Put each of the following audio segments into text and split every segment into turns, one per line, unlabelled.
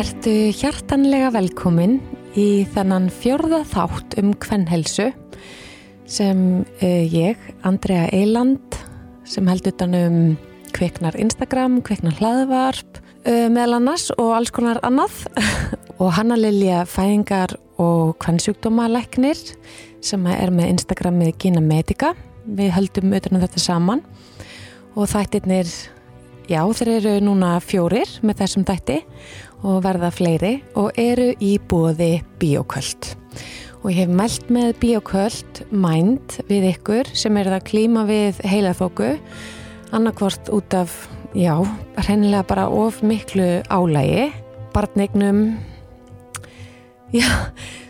Vertu hjartanlega velkomin í þennan fjörða þátt um kvennhelsu sem uh, ég, Andrea Eiland, sem held utan um kveiknar Instagram, kveiknar hlaðvarp, uh, meðal annars og alls konar annað. Og Hanna Lilja Fæðingar og kvennsjúkdómaleknir sem er með Instagramið Gina Medica. Við höldum utan um þetta saman. Og þættirnir, já þeir eru núna fjórir með þessum þætti. og verða fleiri og eru í bóði bíoköld. Og ég hef mælt með bíoköld mænd við ykkur sem er það klíma við heilaþóku, annarkvort út af, já, reynilega bara of miklu álægi, barnignum, já,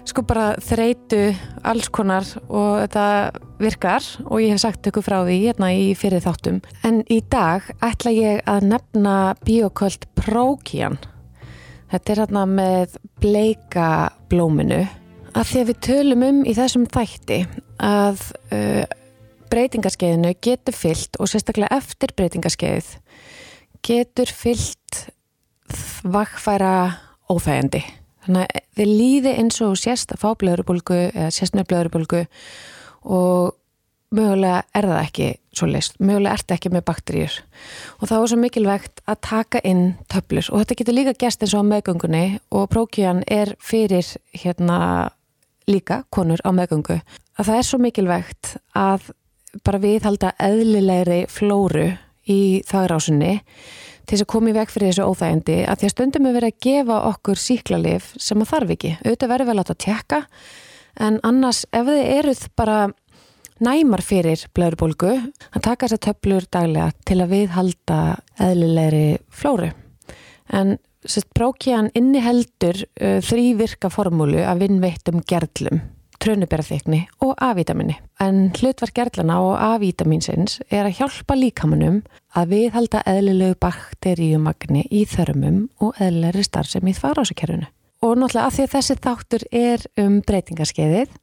sko bara þreitu alls konar og þetta virkar og ég hef sagt ykkur frá því hérna í fyrir þáttum. En í dag ætla ég að nefna bíoköld prókjan Þetta er hérna með bleika blóminu að því að við tölum um í þessum þætti að uh, breytingaskeiðinu getur fyllt og sérstaklega eftir breytingaskeið getur fyllt vakfæra óþægandi. Þannig að þið líði eins og sérst að fá blöðurubulgu eða sérstnöf blöðurubulgu og mögulega er það ekki svo list, mögulega ert ekki með bakteríur. Og þá er svo mikilvægt að taka inn töflur. Og þetta getur líka gæst eins og á meðgöngunni og prókían er fyrir hérna líka konur á meðgöngu. Að það er svo mikilvægt að bara við halda eðlilegri flóru í þagrásunni til þess að koma í veg fyrir þessu óþægindi að því að stundum við verið að gefa okkur síklarlif sem að þarf ekki, auðvitað verður vel að tjekka en annars ef þið eruð bara næmar fyrir blöðurbólgu að taka þessar töflur daglega til að viðhalda eðlilegri flóru. En sérst brókjan inniheldur uh, þrývirka formúlu að vinnveittum gerlum, trönuberaþykni og A-vítaminni. En hlutvar gerlana og A-vítaminsins er að hjálpa líkamunum að viðhalda eðlilegu bakteríumagni í þörmum og eðlilegri starfsemi í þvarásakerfunu. Og náttúrulega að því að þessi þáttur er um breytingarskeiðið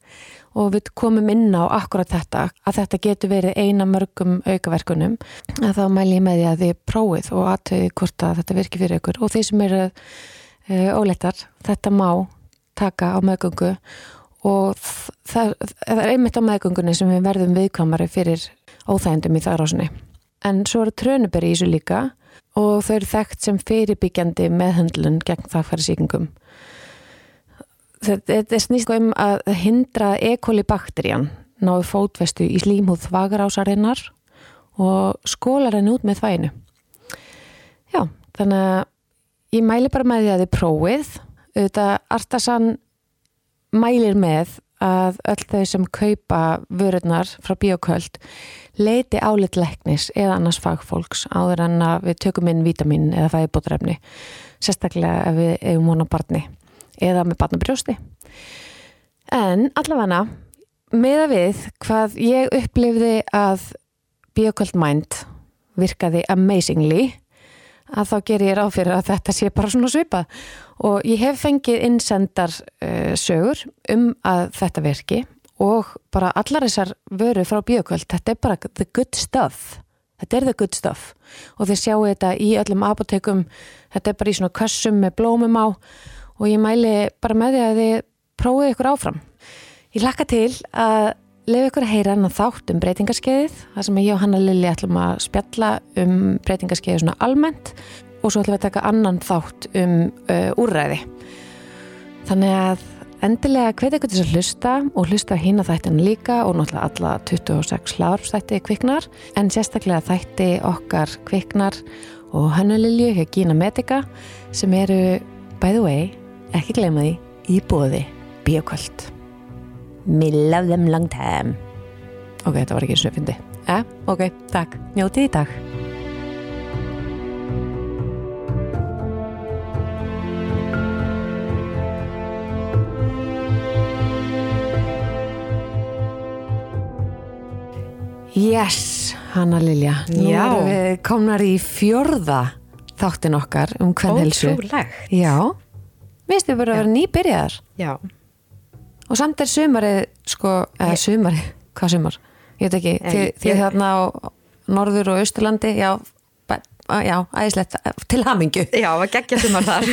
og við komum inn á akkurat þetta að þetta getur verið eina mörgum aukaverkunum að þá mæl ég með því að þið prófið og aðtöði hvort að þetta virki fyrir ykkur. Og þeir sem eru uh, óleittar þetta má taka á meðgöngu og það, það er einmitt á meðgöngunni sem við verðum viðkvæmari fyrir óþægendum í það rásinni en svo eru trönuberi í þessu líka og þau eru þekkt sem fyrirbyggjandi meðhendlun gegn þakkfæri þetta snýst um að hindra E. coli bakterían náðu fótvestu í slímhúð þvagarásarinnar og skólar henni út með þvæginu. Já, þannig að ég mæli bara með því að þið prófið. Þetta Artasan mælir með að öll þau sem kaupa vörurnar frá bioköld leiti álitleiknis eða annars fagfólks áður en að við tökum inn vítamin eða fæðibótrefni sérstaklega ef við hefum vona barni eða með barnabrjósti. En allavega með að við hvað ég upplifði að Biocold Mind virkaði amazingly að þá ger ég ráð fyrir að þetta sé bara svona svipað. Og ég hef fengið innsendar uh, sögur um að þetta virki og bara allar þessar vöru frá Biocold, þetta er bara the good stuff. Þetta er the good stuff. Og þið sjáu þetta í öllum apotekum þetta er bara í svona kössum með blómum á og ég mæli bara með því að þið prófið ykkur áfram. Ég lakka til að lefa ykkur að heyra hann að þátt um breytingarskeiðið, það sem ég og Hanna Lilli ætlum að spjalla um breytingarskeiðið svona almennt og svo ætlum við að taka annan þátt um uh, úrræði. Þannig að endilega hvet ykkur til að hlusta og hlusta hína þættina líka og náttúrulega alla 26 hlaðarpsþætti kviknar en sérstaklega þætti okkar kviknar og Hanna Lilli hjá Gína Medica sem eru by the way ekki gleyma því í bóði bíoköld Me love them long time. Ok, þetta var ekki fyndi. Eh, ok, takk, njótið í dag. Yes, Hanna Lilja. Nú
Já.
erum við komnar í fjörða þáttin okkar um hvern helsu
Ótrúlegt.
Já, minnst við bara að vera nýbyrjar
Já.
og samt er sumarið sko, eða sumarið, hvað sumar? Ég veit ekki, þið
ég-
þarna á Norður og Austurlandi, já, já, æðislegt til hamingju.
Já, að gegja sumar þar.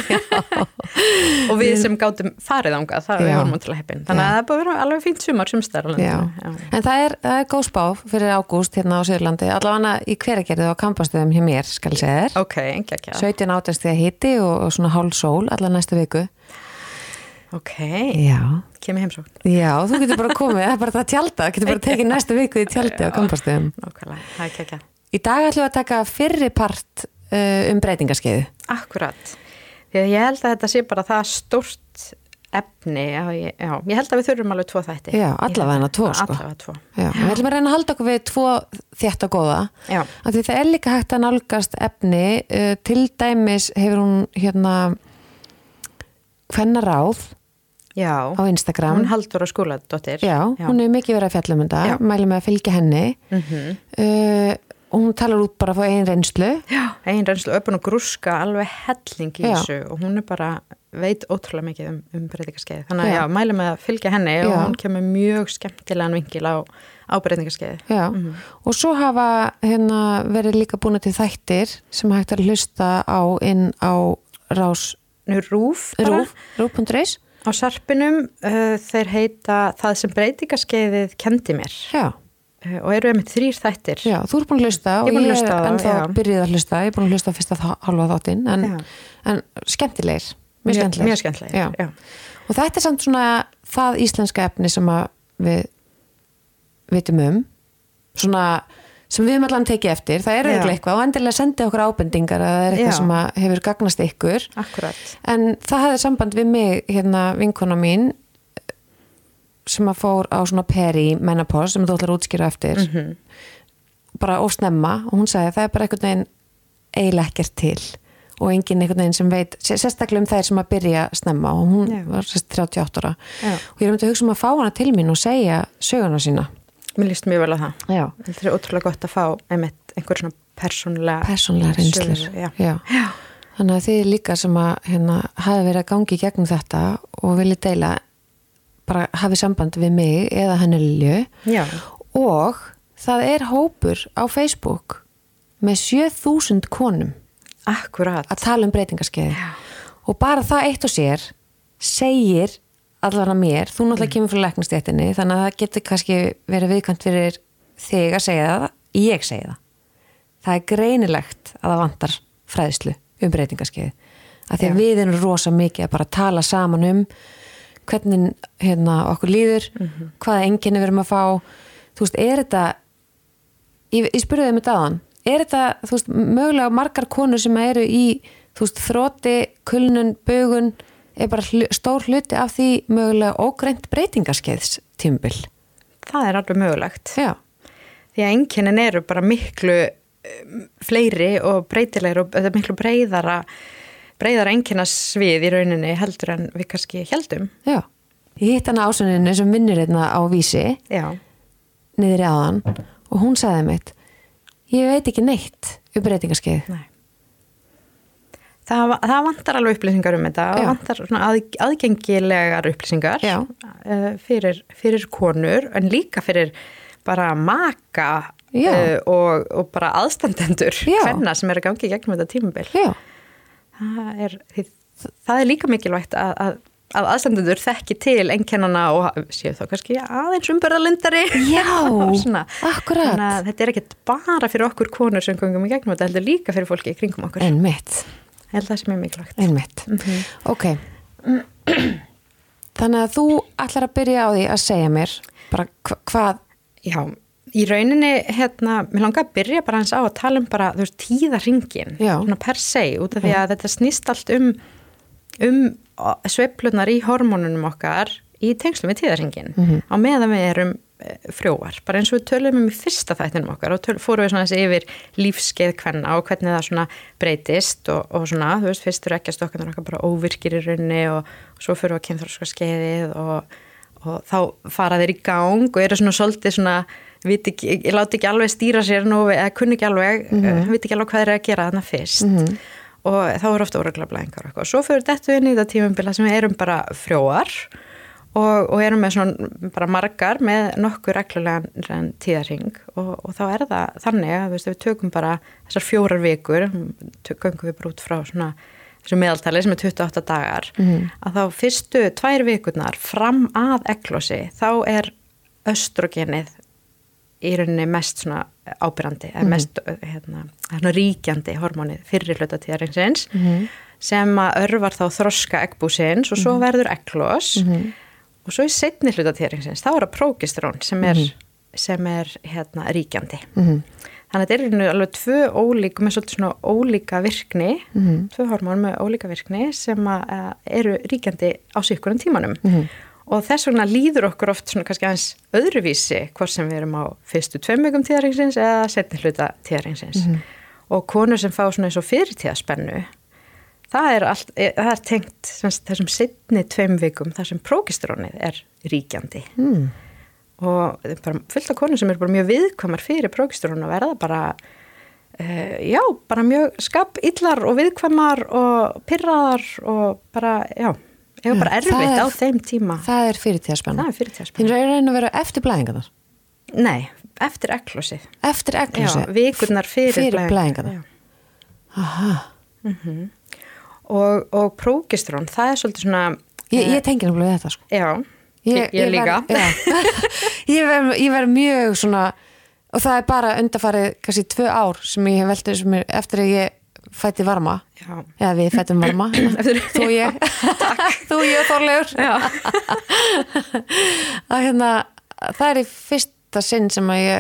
Og við sem gátum farið ánga það
Já.
til að heppin. Þannig að það er búið að vera alveg fínt sumar sumstar
Já. En það er, það er góð spá fyrir ágúst hérna á Sýrlandi, allavega í hveragerði og kampastöðum hjá mér, skal ég segja þér.
Ok, geggja
17 átast því að hiti og, og svona hálf sól alla næstu viku.
Ok,
Já,
kemur heimsókn.
Já, þú getur bara komið, það er bara það tjálta, getur bara tekið næstu viku í tjaldi á kampastöðum.
Nákvæmlega, það er geggja
Í dag ætlum við að taka fyrri part uh, um breytingaskeiðu
Akkurat, því að ég held að þetta sé bara það stórt efni. Já, ég, já, ég held að við þurfum alveg tvo þætti.
Já, allavega tvo, sko.
Allavega tvo.
Já, við ætlum að reyna að halda okkur við tvo þétt og góða.
Já,
af því það er líka hægt að nálgast efni uh, til dæmis hefur hún hérna hvennaráð
já.
á Instagram.
Hún haldur á skóladóttir
já, hún hefur mikið verið að fjalla um þetta.
Já.
mæli með að fylgja henni.
Mm
uh, og hún talar út bara frá einn reynslu.
Já, einn reynslu öpun og grúska alveg helling í
Já.
þessu. Og hún er bara veit ótrúlega mikið um, um breytingaskeið þannig að
Já.
mæli með að fylgja henni og hún kemur mjög skemmtilegan vingil á, á breytingaskeið
já,
Mhm.
og svo hafa hérna verið líka búin til þættir sem hægt að hlusta á inn á rás
rúf,
rúf, rúf.is
á sarpinum uh, þeir heita það sem breytingaskeiðið kendi mér.
Já,
og eru einmitt þrýr þættir
já, þú ert búin að hlusta og
er
ég
hlusta
er
það,
ennþá
já.
byrjuð að hlusta ég er búin að hlusta fyrsta þá- hálfa þáttinn en, en skemmtilegir mjög skemmtilegir
mjög skemmtilegir
Já.
já.
og þetta er samt svona það íslenska efni sem við vitum um svona sem við allan tekið eftir, það er auðvitað eitthvað og endilega sendið okkur ábendingar að það er eitthvað
Já.
sem hefur gagnast ykkur
Akkurat
en það hefði samband við mig hérna vinkona mín sem að fór á svona peri menopause sem þú ætlar að útskýra eftir
Mhm.
bara ósnemma og hún sagði að það er bara einhvern veginn eiginlega ekkert til og enginn einhvern veginn sem veit sé- sérstaklega um þær sem að byrja snemma og hún
Já.
var sérst 38 ára
Já.
og ég er um að hugsa um að fá hana til mín og segja söguna sína
Mér líst mjög vel á það
Já.
Þetta er ótrúlega gott að fá einmitt einhver svona
persónlega
já.
Já. þannig að þið líka sem að hérna, hafi verið að gangi gegnum þetta og vilja deila bara hafi samband við mig eða henni Lilju. Og það er hópur á Facebook með 7000 konum
akkurat.
að tala um breytingarskeiði og bara það eitt og sér segir allan að mér, þú náttúrulega kemur frá læknastéttinni þannig að það getur kannski verið viðkvæmt fyrir þig að segja það ég segi það. Það er greinilegt að það vantar fræðslu um breytingarskeiði að því að við erum rosa mikið að bara tala saman um hvernig hérna, okkur líður hvaða enginni við erum að fá. Þú veist, er þetta ég, ég spurði þeim þetta aðan er þetta, þú veist, mögulega margar konur sem eru í, þú veist, þróti kulnun, bögun er bara hlu, stór hluti af því mögulega ógreint breytingarskeiðs tímbil
það er alveg mögulegt.
Já,
því að einkennin eru bara miklu um, fleiri og breytilegir og miklu breyðara breyðara einkennarsvið í rauninni heldur en við kannski heldum
já. Ég hitt hana ásöninu sem vinnur hérna á vísi
já,
niður í aðan og hún sagði mitt ég veit ekki neitt um breytingarskeið.
Nei. Það, það vantar alveg upplýsingar um þetta. Það vantar svona að, aðgengilegar upplýsingar uh, fyrir, fyrir konur en líka fyrir bara maka uh, og, og bara aðstandendur hvenna sem er að gangi gegnum þetta tímabil.
Já,
það er, það er líka mikilvægt að, að, að aðstandendur þekki til einkennana og séu þá kannski aðeins umbörðalindari
Já, akkurat.
þannig að þetta er ekkert bara fyrir okkur konur sem gangum í gegnum þetta heldur líka fyrir fólki í kringum okkur.
Einmitt.
Ég held það sem er mikilvægt.
Einmitt, ok. Þannig að þú ætlar að byrja á því að segja mér bara hva, hvað
Já, í rauninni, hérna, mér langar að byrja bara hans á að tala um bara, þú veist, tíðarringin, svona per se, út af því að þetta snýst allt um, um sveiflunar í hormónunum okkar í tengslum við tíðarringin, á meðan við erum eh, frjóar, bara eins og við tölum um í fyrsta þættinum okkar og töl, fórum við svona þessi yfir lífskeið hvenna og hvernig það svona breytist og, og svona, þú veist, fyrst eru ekki að stokkarnar okkar bara óvirkir í rauninni og, og svo fyrir við að kynþróska skeiðið og og þá fara þeir í gang og eru svona svolítið svona, ekki, ég láti ekki alveg stýra sér nú, eða kunni ekki alveg, mm -hmm. viti ekki alveg hvað eru að gera þarna fyrst og þá eru ofta óreglablæðingar og. Svo fyrir þetta inn í þetta tímambila sem við erum bara frjóar og, og erum með svona bara margar með nokkur reglulegan tíðarhing og, og þá er það þannig að veist, við tökum bara þessar fjórar vikur tökum við bara út frá svona þessu meðaltali sem er 28 dagar mm. að þá fyrstu tvær vikurnar fram að eglósi þá er östrogenið í rauninni mest svona ábyrrandi mm. mest hérna, ríkjandi hormónið fyrir hluta tíðaringsins mm. sem að örvar þá þroska eggbúsins og svo mhm. verður eglós -hmm og svo í setni hlutatíðringsins þá er það prókistrón sem er, mm -hmm. sem er hérna, ríkjandi mm -hmm. þannig að þetta er alveg tvö ólík með svolítið svona ólíka virkni mm -hmm. tvö hormón með ólíka virkni sem að, eru ríkjandi á síkkurinn tímanum mhm. Og þess vegna líður okkur oft svona kannski aðeins öðruvísi hvort sem við erum á fyrstu tveimugum tíðringsins eða setni hlutatíðringsins mhm. og konur sem fá svona eins og fyrirtíðaspennu það er, allt, eh, það er tengt þessum setni tveim vikum þar sem prókistrónið er ríkjandi mm. og fullt af konur sem er bara mjög viðkvamar fyrir prókistrónu og verða bara uh, já, bara mjög skap illar og viðkvamar og pyrraðar og bara, já hefur bara erfitt á þeim tíma.
Það er fyrirtíðaspenna Það er fyrirtíðaspenna Þið er reyna að vera eftir blæðingarnar?
Nei, eftir eklósið
Eftir eklósið?
Já, vikurnar fyrir, fyrir blæðingarnar
Aha.
Mm -hmm og, og prókistrón, það er svolítið svona
Ég, ég tengi náttúrulega þetta sko.
Já, ég, ég, ég líka.
Ég verð ver mjög svona og það er bara undarfarið kannski tvö ár sem ég hef veldið eftir að ég fætti varma Já. eða við fættum varma þú ég þú ég og Þorlegur að hérna það er í fyrsta sinn sem að ég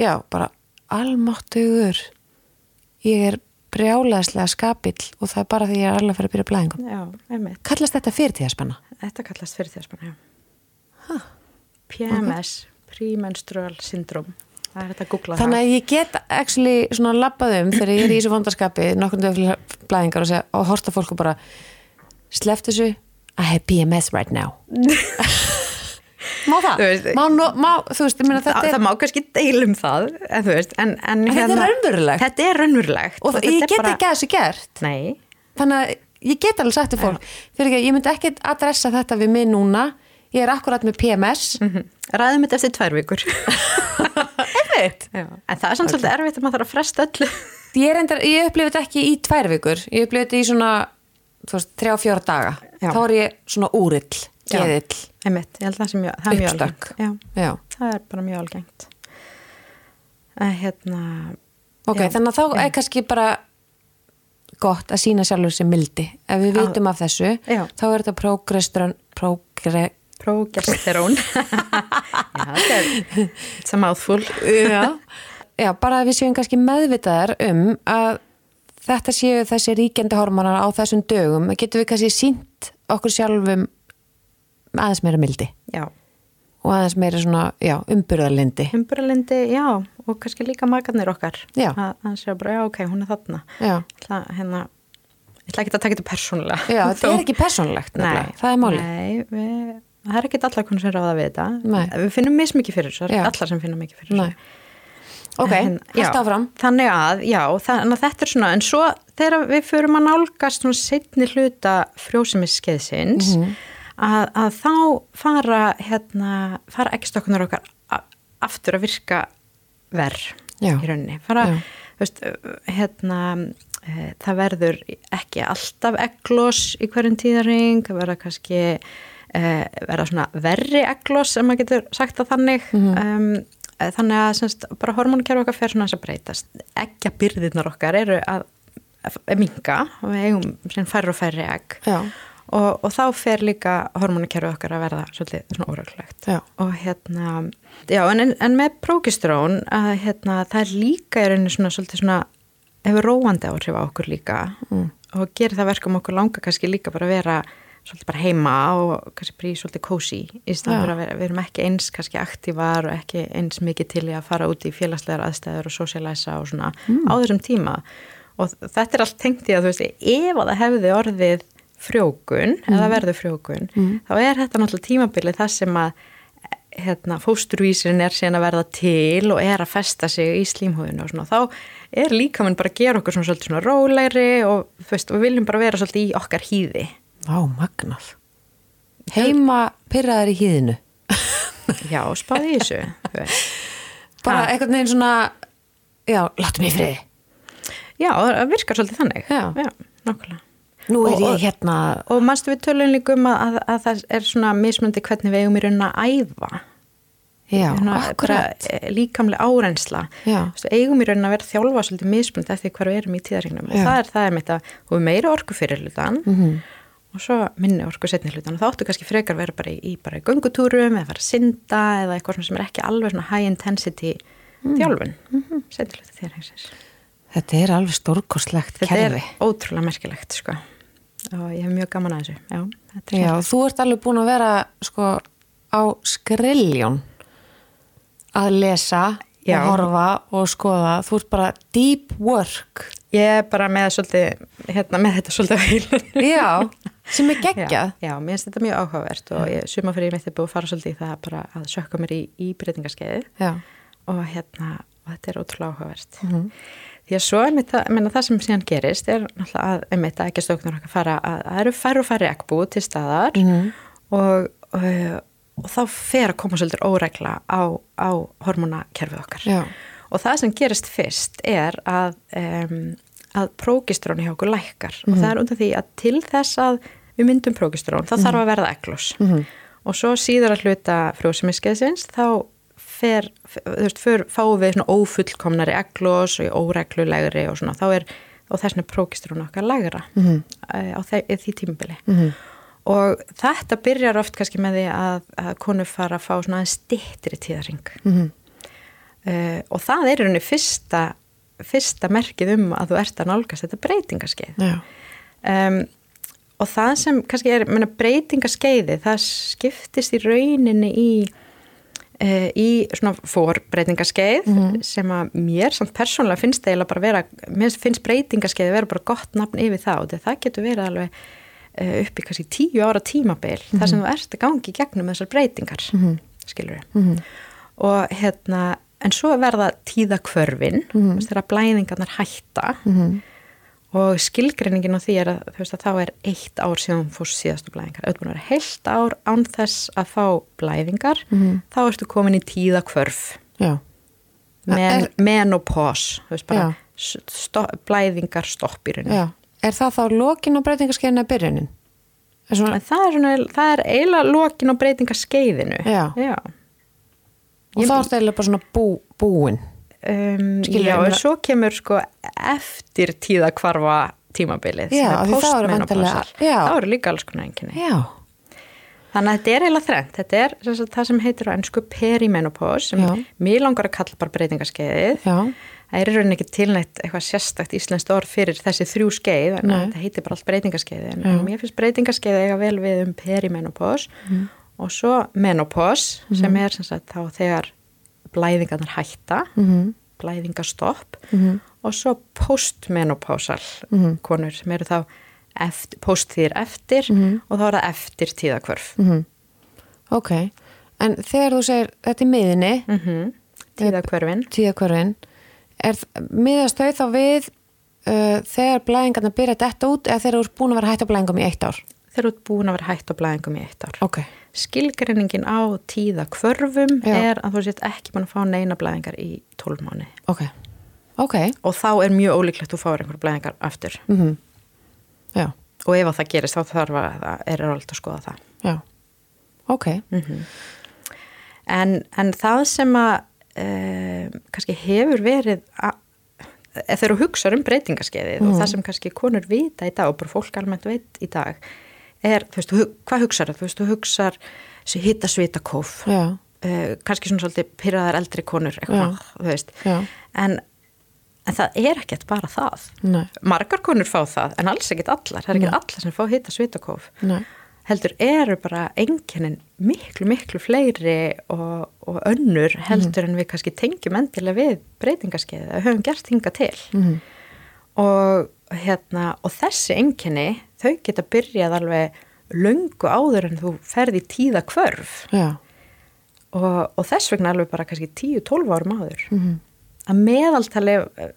já, bara almáttugur ég er brjáleðslega skapill og það er bara því ég er alveg að fara að byrja blæðingum.
Já.
Kallast þetta fyrirtíðaspanna?
Þetta kallast fyrirtíðaspanna, já. Huh. PMS, okay. Premenstrual Það að
það. Þannig að ég get actually svona lappað um þegar ég er í þessu vondarskapi nokkurnu öfli blæðingar og, segja, og horta fólku bara sleft þessu I have PMS right now. Má það? Veist, má, má, þú veist, ég meina þetta
er... Það má kannski deilum það, en veist, en...
En, en hérna, þetta er hérna- raunverulegt.
Þetta er raunverulegt.
Og, og ég get bara... ekki að þessu gert.
Nei.
Þannig að ég get alveg sagt til fólk, fyrir ekki, ég myndi ekki adressa þetta við mig núna, ég er akkurat með PMS.
Mm -hmm. Ræðum þetta eftir tvær vikur.
Erfitt.
En það er samt svolítið erfitt að maður þarf að fresta öllu.
Ég, ég upplifið þetta ekki í tvær vikur, ég upplifið þetta í svona, þrjá fjóra daga. Já. Þá er ég svona úrill geðill.
Einmitt, ég held að það sé mjög, það er mjög algengt. Já, það er bara mjög algengt. Að hérna
ok, já, þannig að þá já. er kannski bara gott að sína sjálfur sem mildi. Ef við vitum af þessu þá er þetta prógesterón prógre...
prógesterón já, þetta er it's a mouthful.
Já, bara að við séum kannski meðvitaðar um að þetta séu þessi ríkjandi hormonar á þessum dögum, getur við kannski sínt okkur sjálfum aðeins meira mildi?
Já.
og aðeins meira svona, já, umburðalindi
umburðalindi, já, og kannski líka magarnir okkar. Já. að það sé bara, já, ok, hún er þarna. Það, hérna ég ætla ekki að taka þetta persónulega.
Já, þetta er ekki persónulegt, nefnilega, það er máli
nei, við, það er ekki allar konur sem ráða við þetta. Nei. við finnum mismikið fyrir þessu, það er allar sem finnum mikið fyrir þessu.
Ok, hægt áfram.
Þannig að, já, þannig að þetta er svona, en svo þegar við förum að nálgast svona setni hluta frjósumisskeiðsins, mm -hmm að, að þá fara hérna, fara ekstokkunar okkar aftur að virka verð í rauninni. Fara, veist, hérna e, það verður ekki alltaf eglós í hverjum tíðaring það verður kannski verða svona verri eglós sem maður getur sagt að þannig. Mm -hmm. um, þannig að semst, bara hormónukerfi okkar fer svona að breytast. Ekki að byrðirnar okkar eru að, að minga og við eigum færri og færri egg. Og, og þá fer líka hormonakerfið okkar að verða svolítið svona óröglegt og hérna, já en, en með prókistrón að hérna það er líka í rauninu svona svolítið svona hefur róandi áhrif á okkur líka. Mm. og gerir það verkum okkur langa kannski líka bara að vera svolítið bara heima og kannski brí svolítið kósi í staður að vera, við erum ekki eins kannski aktívar og ekki eins mikið til í að fara út í félagslegar aðstæður og sosialæsa og svona mm. á þessum tíma og þetta er allt tengt í að þú veist, ef að það hefði orðið frjókun mm. eða verður frjókun mm. þá er þetta náttúrulega tímabilið það sem að hérna, fósturvísin er síðan að verða til og er að festa sig í slímhóðinu og svona þá er líka mann bara að gera okkur svona svolítið svona rólegri og þú veist, við viljum bara vera svolítið í okkar hýði
Vá, magnað. Heima pyrraðar í hýðinu.
Já, spáði í þessu.
Bara eitthvað neginn svona já, láttu mig frið
Já, það virkar svolítið þannig.
Já,
já nákvæmlega.
Nú er
Og-
ég hérna
Og mannstu við tölum líka um að, að, að það er svona mismundi hvernig við eigum í raunin að æfa?
Já, akkurat.
eh, líkamlega árensla eigum í raunin að vera þjálfa svolítið mismundi eftir hvar við erum í tíðarregnum og það er það er mitt að er meira orku fyrir hlutan
Mhm.
Og svo minni orku setni hlutan og þá áttu kannski frekar vera bara í, í bara í göngutúrum eða fara að synda eða eitthvað sem er ekki alveg high intensity
Mm.
þjálfun.
Mhm.
setni hluta tíðarregnsins
Þetta er alveg stórkostlegt
Þetta
kerfi.
er ótrúlega merkilegt sko. Og ég hef mjög gaman að þessu. Já, er
Já, þú ert alveg búin að vera sko á skriljón að lesa
Já.
og horfa og skoða. Þú ert bara deep work
Ég er bara með svolítið, hérna, með þetta svolítið á heilunum.
Já, sem er geggjað
Já, já, mér finnst þetta mjög áhugavert og ég suma fyrir mitt er búið að fara svolítið í það bara að sökka mér í, í breytingarskeiði og hérna, og þetta er ótrúlega áhugavert.
Mhm.
Því að svo, einmitt, það, menna, það sem síðan gerist er náttúrulega að, einmitt, að ekki stóknur okkar fara að það eru færri og færri ekkbú til staðar
Mhm.
og, og, og þá fer að koma svolítið óregla á, á hormonakerfið okkar.
já,
Og það sem gerist fyrst er að, um, að prógistróni hjá okkur lækkar og
Mhm.
það er undan því að til þess að við myndum prógistrón þá þarf að verða eglós
Mhm.
og svo síðar að hluta frjósemiskeiðsins þá fer, þú veist, fyrir, fáum við svona ófullkomnari eglós og í óreglulegri og svona, þá er og þess vegna prógistrón okkar lægra
Mhm.
eh, á því, því tímabili
Mhm.
og þetta byrjar oft kannski með því að, að konur fara að fá svona stittri tíðaring
Mhm.
Uh, og það er í rauninni fyrsta, fyrsta merkið um að þú ert að nálgast þetta breytingaskeið um, og það sem kannski er menna, breytingaskeiði, það skiptist í rauninni í uh, í svona fórbreytingaskeið
Mhm.
sem að mér samt persónulega finnst eiginlega bara vera mér finnst breytingaskeiði vera bara gott nafn yfir það og það getur verið alveg uh, upp í kannski tíu ára tímabil þar sem þú ert að gangi gegnum þessar breytingar
Mhm.
skilur við
Mhm.
og hérna en svo verða tíðakvörfin mm -hmm. þegar blæðingarnar hætta
Mhm.
og skilgreiningin á því er að, veist, að þá er eitt ár síðan fórst síðastu blæðingar auðvitað búin að vera heilt ár án þess að fá blæðingar
Mhm.
þá ertu komin í tíðakvörf Men,
Er-
menopause þú veist bara
Já.
sto, blæðingar stopp í rauninni
Já, er það þá lokin á breytingarskeiðinu að byrjunin? Er svona,
það er, svona, það er eiginlega lokin á breytingaskeiðinu
Já.
Já.
Og þá er það eiginlega bara svona bú, búin
Um, já,
meina-
svo kemur sko eftir tíðakvarfa tímabilið sem
Já, þá eru
líka alls konar enginni
Já,
þannig að þetta er eiginlega þrennt. Þetta er sem sagt, það sem heitir á ennsku perimenopause sem
Já.
mér langar að kalla bara breytingaskeiðið
já,
það er í rauninni ekki tilnætt eitthvað sérstakt íslenskt orð fyrir þessi þrjú skeið en þetta heitir bara allt breytingaskeiði en mér finnst breytingaskeiði eiga vel við um perimenopause
Mhm.
Og svo menopause sem er sem sagt þá þegar blæðingarnar hætta
mhm,
blæðingastopp
mhm,
og svo postmenopausal
Mhm.
konur sem eru þá eftir, post þýr eftir
Mhm.
og þá er það eftir tíðakvörf
mhm. Ok, en þegar þú segir þetta í miðinni,
mm -hmm. tíðakvörfin
tíðakvörfin er miðast þau þá við uh, þegar blæðingarna byrja þetta út eða þegar þú ert búin að vera hægt á blæðingum í eitt ár?
Þeir eru búin að vera hætt á blæðingum í eitt ár.
Ok,
skilgreiningin á tíðakvörfum
Já.
er að þú sést ekki búin að fá neina blæðingar í 12 mánu
ok, ok.
Og þá er mjög ólíklegt að þú fáir einhver blæðingar aftur.
Mhm. Já,
og ef að það gerist þá þarf að það er alveg að skoða það.
Já, ok.
En, en það sem að e, kannski hefur verið að e, þegar þú hugsaður um breytingaskeiðið og það sem kannski konur vita í dag og bara fólk almennt veit í dag er, þú veist, hvað hugsaður þú veist, þú þessi hitta svita kóf uh, kannski svona svolítið pyrraðar eldri konur eitthvað, þú veist. En, en það er ekkert bara það.
Nei,
margar konur fá það en alls ekkert allar, það er ekkert allar sem fá hitta svitakóf
nei.
Heldur eru bara enginnin miklu miklu fleiri og, og önnur heldur en við kannski tengjum endilega við breytingaskeiði að höfum gert hinga til.
Mhm,
og, hérna, og þessi enginni þau geta byrjað alveg löngu áður en þú ferði tíða kvörf og, og þess vegna alveg bara kannski 10-12 árum áður.
Mhm,
að meðaltali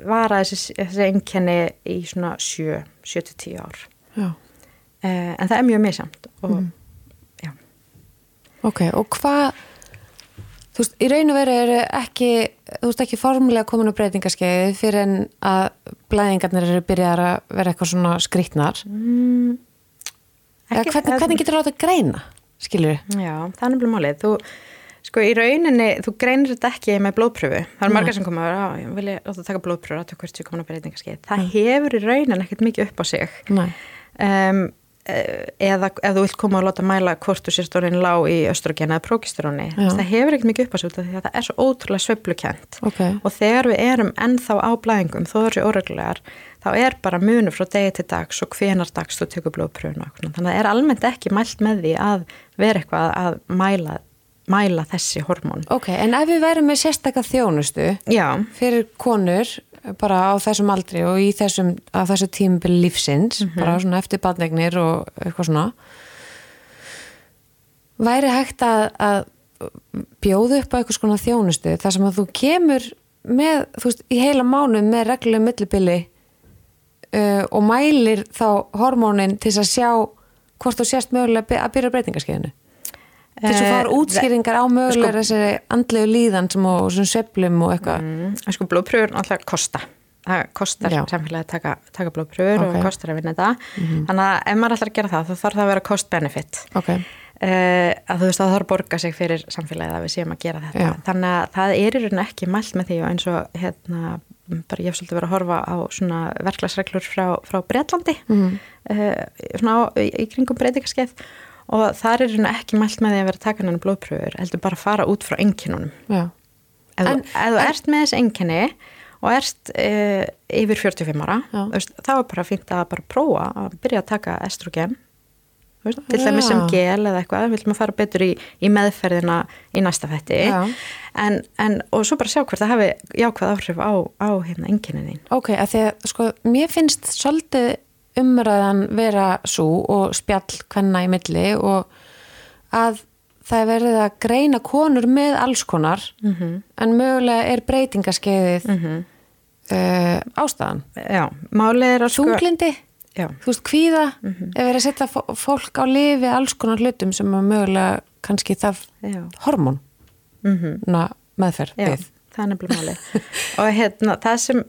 vara þessi, þessi einkenni í svona 7-10 ár. Uh, en það er mjög misamt og
Mhm.
já,
Ok, og hvað þú veist, í raun og veru eru ekki þú veist ekki formulega komin á breytingaskeið fyrir en að blæðingarnir eru byrjað að vera eitthvað svona skrítnar mm, ekki, hvernig, hvernig getur það að greina, skilur
þið? Já, það er nefnilega málið, þú Sko í rauninni, þú greinir þetta ekki með blóðpröfu. Það er margar sem koma að ég vilja láta taka blóðpröfu að tökja hvert sem komin á breytingaskeið. Það Nei. hefur í rauninni ekkert mikið upp á sig. Um, eða ef þú vilt koma og láta mæla hvort þú sést orðin lág í östrogen eða prókisteróni. Það hefur ekkert mikið upp á sig því að það er svo ótrúlega sveplukent. Okay. Og þegar við erum ennþá á blæðingum, þó þessi óreglulegar, þá er bara munu frá degi til dags og hvenar dags þú tökur blóðpröfuna. Þannig að það er almennt ekki mælt með því að vera eitthvað að mæla mæla þessi hormón.
Ok, en ef við værum með sérstakka þjónustu Já. fyrir konur bara á þessum aldri og í þessum, þessu tímbil lífsins, mm -hmm. bara svona eftir badlegnir og eitthvað svona væri hægt að, að bjóðu upp á eitthvað svona þjónustu þar sem að þú kemur með, þú veist, í heila mánu með reglulega millibili uh, og mælir þá hormónin til að sjá hvort þú sést mögulega að byrja breytingarskeiðinu til að fara eh, útskýringar á mögulegur sko, þessari andlegu líðan og svona söplum og eitthvað mm,
sko blóðpröfur alltaf kosta það kostar samfélagi að taka, taka blóðpröfur okay. og kostar að vinna þetta mm -hmm. þannig að ef maður ætlar að gera það þá þarf það að vera cost-benefit okay. uh, að þú veist að það þarf að borga sig fyrir samfélagið að við séum að gera þetta Já. þannig að það er í raun ekki mælt með því og eins og hérna bara ég hef svolítið verið að horfa á svona verklagsreglur frá, frá Breitlandi mm -hmm. uh, svona á, í, í kringum breytingarskeið og það er ekki mælt með því að vera takan en blóðpröfur, heldur bara að fara út frá enginunum ef, en, ef þú ert með þessi enginni og ert e, yfir 45 ára veist, þá er bara fínt að bara prófa að byrja að taka estrogen veist, til dæmis sem gel eða eitthvað við viljum að fara betur í, í meðferðina í næsta fetti en, en, og svo bara sjá hvert að hafi jákvæð áhrif á, á hérna enginnin
Ok, að því að sko mér finnst svolítið umræðan vera svo og spjall hvenna í milli og að það er verið að greina konur með alls konar mm -hmm. en mögulega er breytingaskeiðið mm -hmm. uh, ástæðan
Já, málið er að
sko Þunglindi, þú veist, kvíða mm -hmm. ef verið að setja fólk á lifi alls konar hlutum sem er mögulega kannski það Já. hormón mhm. meðferð
Já, það er nefnilega málið og hérna, það sem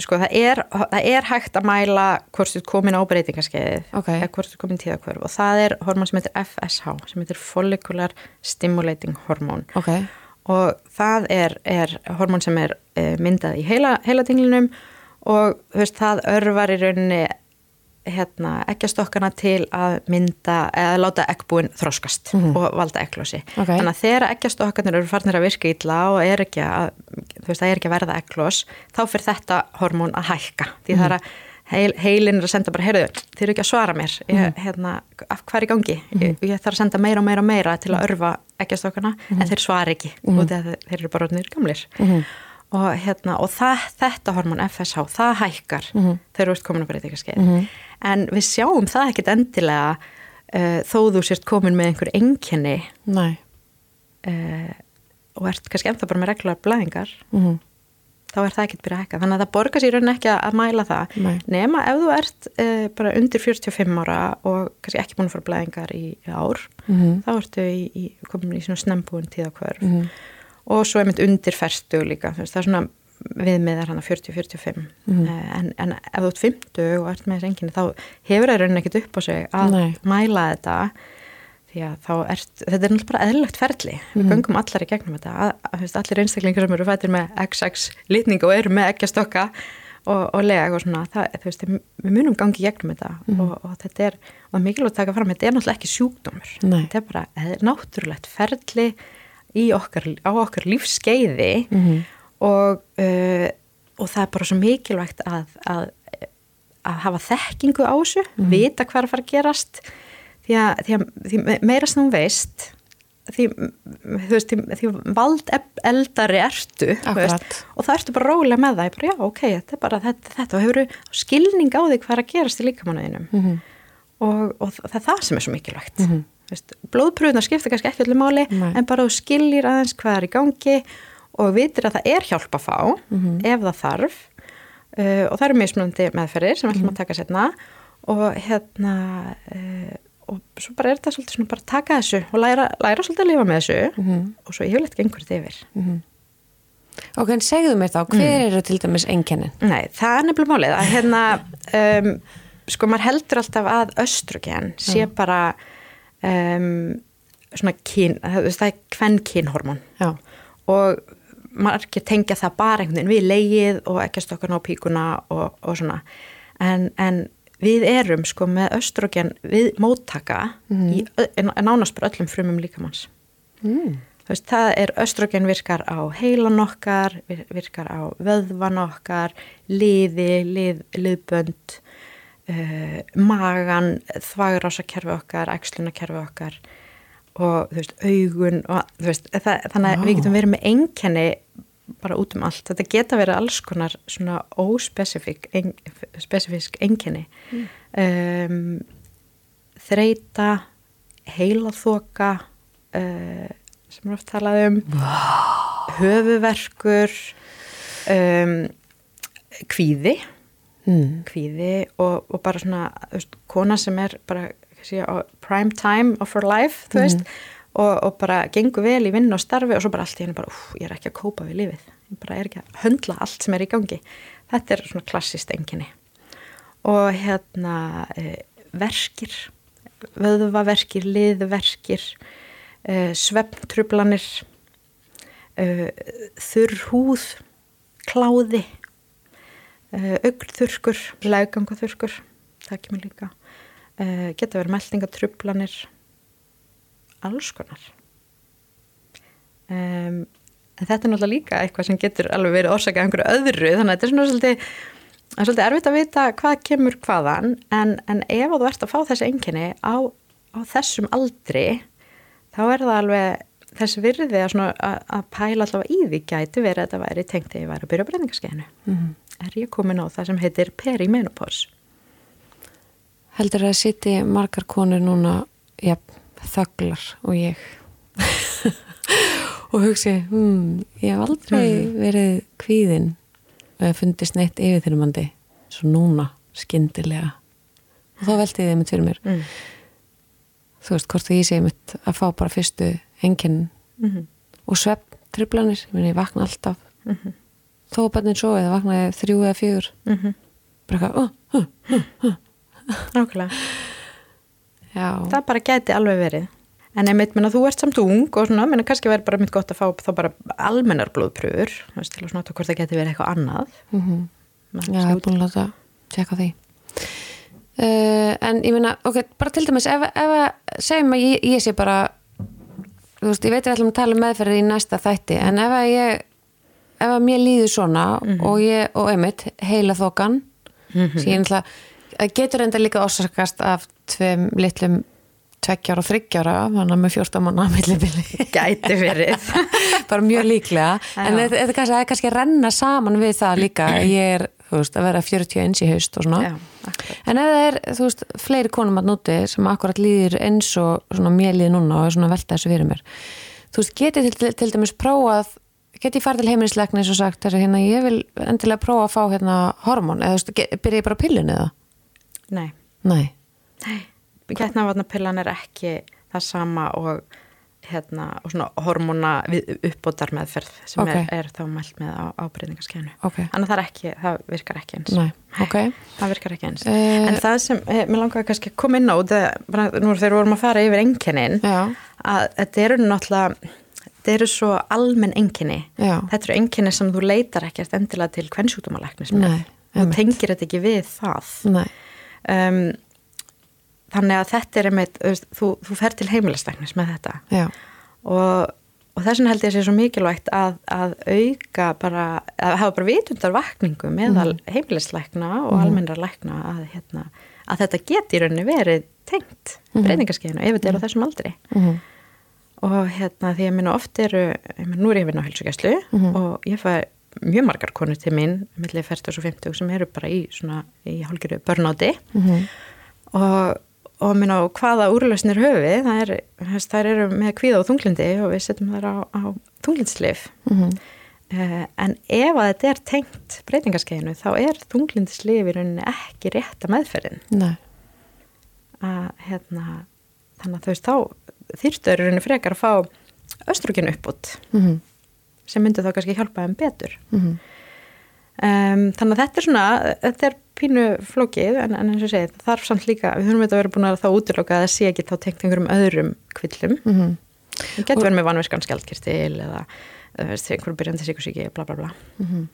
sko það er, það er hægt að mæla hvort þú er komin á breytingarskeið okay. eða hvort þú er komin tíðakvörf og það er hormón sem heitir FSH sem heitir Follicular Stimulating Hormone okay. og það er, er hormón sem er uh, myndað í heila, heilatinglinum og veist, það örvar í rauninni hérna, ekkjastokkana til að mynda eða láta ekkbúin þróskast mm -hmm. og valda ekklósi. Okay. Þannig að þegar ekkjastokkanir eru farnir að virka ítla og er ekki að, þú veist, er ekki að verða ekklós, þá fyrir þetta hormón að hækka. Því mm -hmm. það er að heil, heilin er að senda bara, heyrðu, þeir eru ekki að svara mér, ég, mm -hmm. hérna, af hvað er í gangi? Ég, ég þarf að senda meira og meira og meira til að örfa ekkjastokkana, en þeir svara ekki og þeir eru bara orðinir gamlir og, hérna, og það, þetta hormón FSH, það hækkar mm -hmm. þegar þú ert komin að breyta skeið mm -hmm. en við sjáum það ekkit endilega uh, þó þú sért komin með einhver enginni uh, og ert kannski ennþá bara með reglulega blæðingar mm -hmm. þá er það ekkit byrjað að hækka þannig að það borgar sér raun ekki að mæla það Nei. nema ef þú ert uh, bara undir 45 ára og kannski ekki búin að fara blæðingar í, í ár mhm. þá ertu í, í, komin í svona snembúin tíðakvörf mhm og svo mynd undir ferstu líka það er svona viðmiðar hann að 40-45 mm. en, en ef þú ert 50 og ert með þessi enginni þá hefur það raunin ekkit upp á sig að Nei. mæla þetta því að þá ert, þetta er náttúrulega bara eðlögt ferli, mm. við göngum allar í gegnum þetta að, að, að allir einstaklingar sem eru fættir með XX litning og eru með ekki að stokka og, og leg og svona það, veist, við munum gangi í gegnum þetta mm. og, og þetta er, og mikilvægt að taka fram þetta er náttúrulega ekki sjúkdómur Nei. þetta er bara, náttúrulegt ferli okkar, á okkar lífskeiði mm -hmm. og, uh, og það er bara svo mikilvægt að, að, að hafa þekkingu á þessu, mm -hmm. vita hvað er að fara að gerast því að, því að því meira sem þú veist því, veist, því, vald eldari ertu veist, og það ertu bara rólega með það bara, já ok, þetta er bara þetta, þetta og hefur skilning á því hvað er að gerast í líkamannuðinum mm -hmm. og, og það er það sem er svo mikilvægt blóðpröðunar skipta kannski ekki allir máli Nei. en bara þú skiljir aðeins hvað er í gangi og vitir að það er hjálp að fá mm -hmm. ef það þarf uh, og það eru mismunandi meðferðir sem við ætlum mm -hmm. að mhm. taka setna og hérna uh, og svo bara er þetta svolítið svona bara taka þessu og læra, læra svolítið að lifa með þessu
Mhm.
og svo yfirleitt gengur þetta yfir
Ok, en segðu mér þá, hver eru til dæmis einkennin?
Nei, það er nefnilega málið að hérna um, sko maður heldur alltaf að östrogen sé bara um, svona kyn, það er kvenn kynhormón
Já,
og margir tengja það bara einhvern veginn við leið og ekki stokkarna á píkuna og, og svona. En, en við erum sko með östrogen við móttaka í ö- en- en nánast bara öllum frumum líkamanns
mm.
Veist, það er östrogen virkar á heilan okkar, vir- virkar á vöðvan okkar, liði, lið, liðbönd, uh, magan, þvagrásakerfi okkar, æxlunakerfi okkar og þú veist, augun og þú veist, það, þannig að við getum verið með einkenni bara út um allt. Þetta geta verið alls konar svona óspesifík ein, spesifísk einkenni. Um, þreita, heilaþoka, uh, sem er oft talað um, höfuverkur, um, kvíði,
Mm.
kvíði og, og bara svona veist, kona sem er bara sé, prime time of her life þú veist, og, og bara gengur vel í vinnu og starfi og svo bara allt í henni bara úf, ég er ekki að kópa við lífið, ég bara er ekki að höndla allt sem er í gangi, þetta er svona klassist enginni og hérna e, verkir vöðvaverkir, liðverkir e, svefntrublanir e, þurr húð kláði uh, augnþurkur, leggangaþurkur það kemur líka. Uh, geta verið meldingatrublanir alls konar. Um, en þetta er náttúrulega líka eitthvað sem getur alveg verið orsakað einhverju öðru þannig að þetta er svona svolítið það er svolítið erfitt að vita hvað kemur hvaðan en, en ef þú ert að fá þessi einkenni á, á þessum aldri þá er það alveg þessi virði að, að, pæla allavega í því gæti verið að þetta væri tengt þegar ég væri að byrja breyningaskeiðinu
Mhm.
Er ég komin á það sem heitir perimenopause
Heldur að sitti margar konur núna, já, þögglar og ég og hugsi, hmm, ég hef aldrei verið kvíðin og hef fundist neitt yfirþyrmandi svo núna, skyndilega og þá velti ég þeim með fyrir mér
mm.
þú veist, hvort það ég segi mitt að fá bara fyrstu enginn
Mm -hmm.
og svepp triplanir, ég ég vakna alltaf
Mm -hmm.
Þó að bönnin svo eða vakna ég þrjú eða fjögur. Bara eitthvað, uh, uh,
Nákvæmlega,
já.
Það bara gæti alveg verið. En einmitt, menna, þú ert samt ung og svona, menna, kannski verið bara mitt gott að fá þá bara almennar blóðpröfur til að snota hvort það gæti verið eitthvað annað.
Mm
Maður
Já, ég
út-
búin að láta tjekka því. Uh, En ég meina, ok, bara til dæmis ef, ef að segjum að ég, ég sé bara þú veist, ég veit við ætlum að tala um meðferði í næsta þætti, en ef að ég ef að mér líður svona og ég, og einmitt, heila þokan sem ég náttúrulega það getur enda líka orsakast af tveim litlum tveggjára og þryggjára þannig að með 14 manna millibili.
Gæti verið.
Bara mjög líklega. En þetta er kannski, kannski að renna saman við það líka. Ég er, veist, að vera 41 í haust og svona.
Já,
en ef það er, veist, fleiri konum að núti sem akkurat líður eins og mér líður núna og er svona velta þessu fyrir mér. Þú veist, getið til, til dæmis prófað getið farið til heimilisleiknis og sagt þessu hérna, ég vil endilega prófa að fá hérna hormón, eða þú veist, byrja ég bara á pillunni eða?
Nei,
Nei,
getnavarnapillan er ekki það sama og hérna, og svona hormóna uppbótar meðferð sem
Ok.
er, er þá mælt með á ábreyðingaskeinu
ok,
Þannig að það er ekki, það virkar ekki eins.
Nei, ok.
Það virkar ekki eins.
Eh,
En það sem, eh, mér langaði kannski að koma inn á bara nú þegar við vorum að fara yfir enginnin
Já,
að þetta eru náttúrulega þetta eru svo almenn enginni þetta eru enginni sem þú leitar ekkert endilega til kvennsjúkdómalæknis
Nei,
þú tengir þetta ekki við það. Um, þannig að þetta er einmitt, þú, þú, fer til heimilisleiknis með þetta.
Já,
og, og þess vegna held ég að sé svo mikilvægt að, að auka bara, að hafa bara vitundar vakningu meðal
Mhm.
heimilisleikna og almennra leikna að, hérna, að þetta geti í rauninni verið tengt mm
Mhm.
breytingarskeiðinu ef þetta er á þessum aldri.
Mhm,
og hérna því að minna oft eru meina, nú er ég að vinna á helsugæslu
Mhm.
og ég fæ mjög margar konur til mín millir 40 og 50 sem eru bara í svona í hálgiru börnáti
mhm,
og, og minna á hvaða úrlausnir höfi það er, þess, þær eru með kvíða og þunglindi og við setjum þær á, á þunglindislif
mhm.
Uh, en ef að þetta er tengt breytingarskeiðinu þá er þunglindislif í rauninni ekki rétta meðferðin.
Nei,
að hérna þannig að þú veist, þá þýrstöðurinn frekar að fá östruginu uppbútt
mm -hmm.
sem myndi þá kannski hjálpa þeim betur mm -hmm. um, þannig að þetta er svona þetta er pínu flókið en, en eins og segið, þarf samt líka við höfum þetta verið búin að þá útlöka að það sé ekki þá tengt einhverjum öðrum kvillum mm -hmm. getur verið með vanverskan skjaldkistil eða einhverjum byrjandi síkusíki bla bla bla
mhm.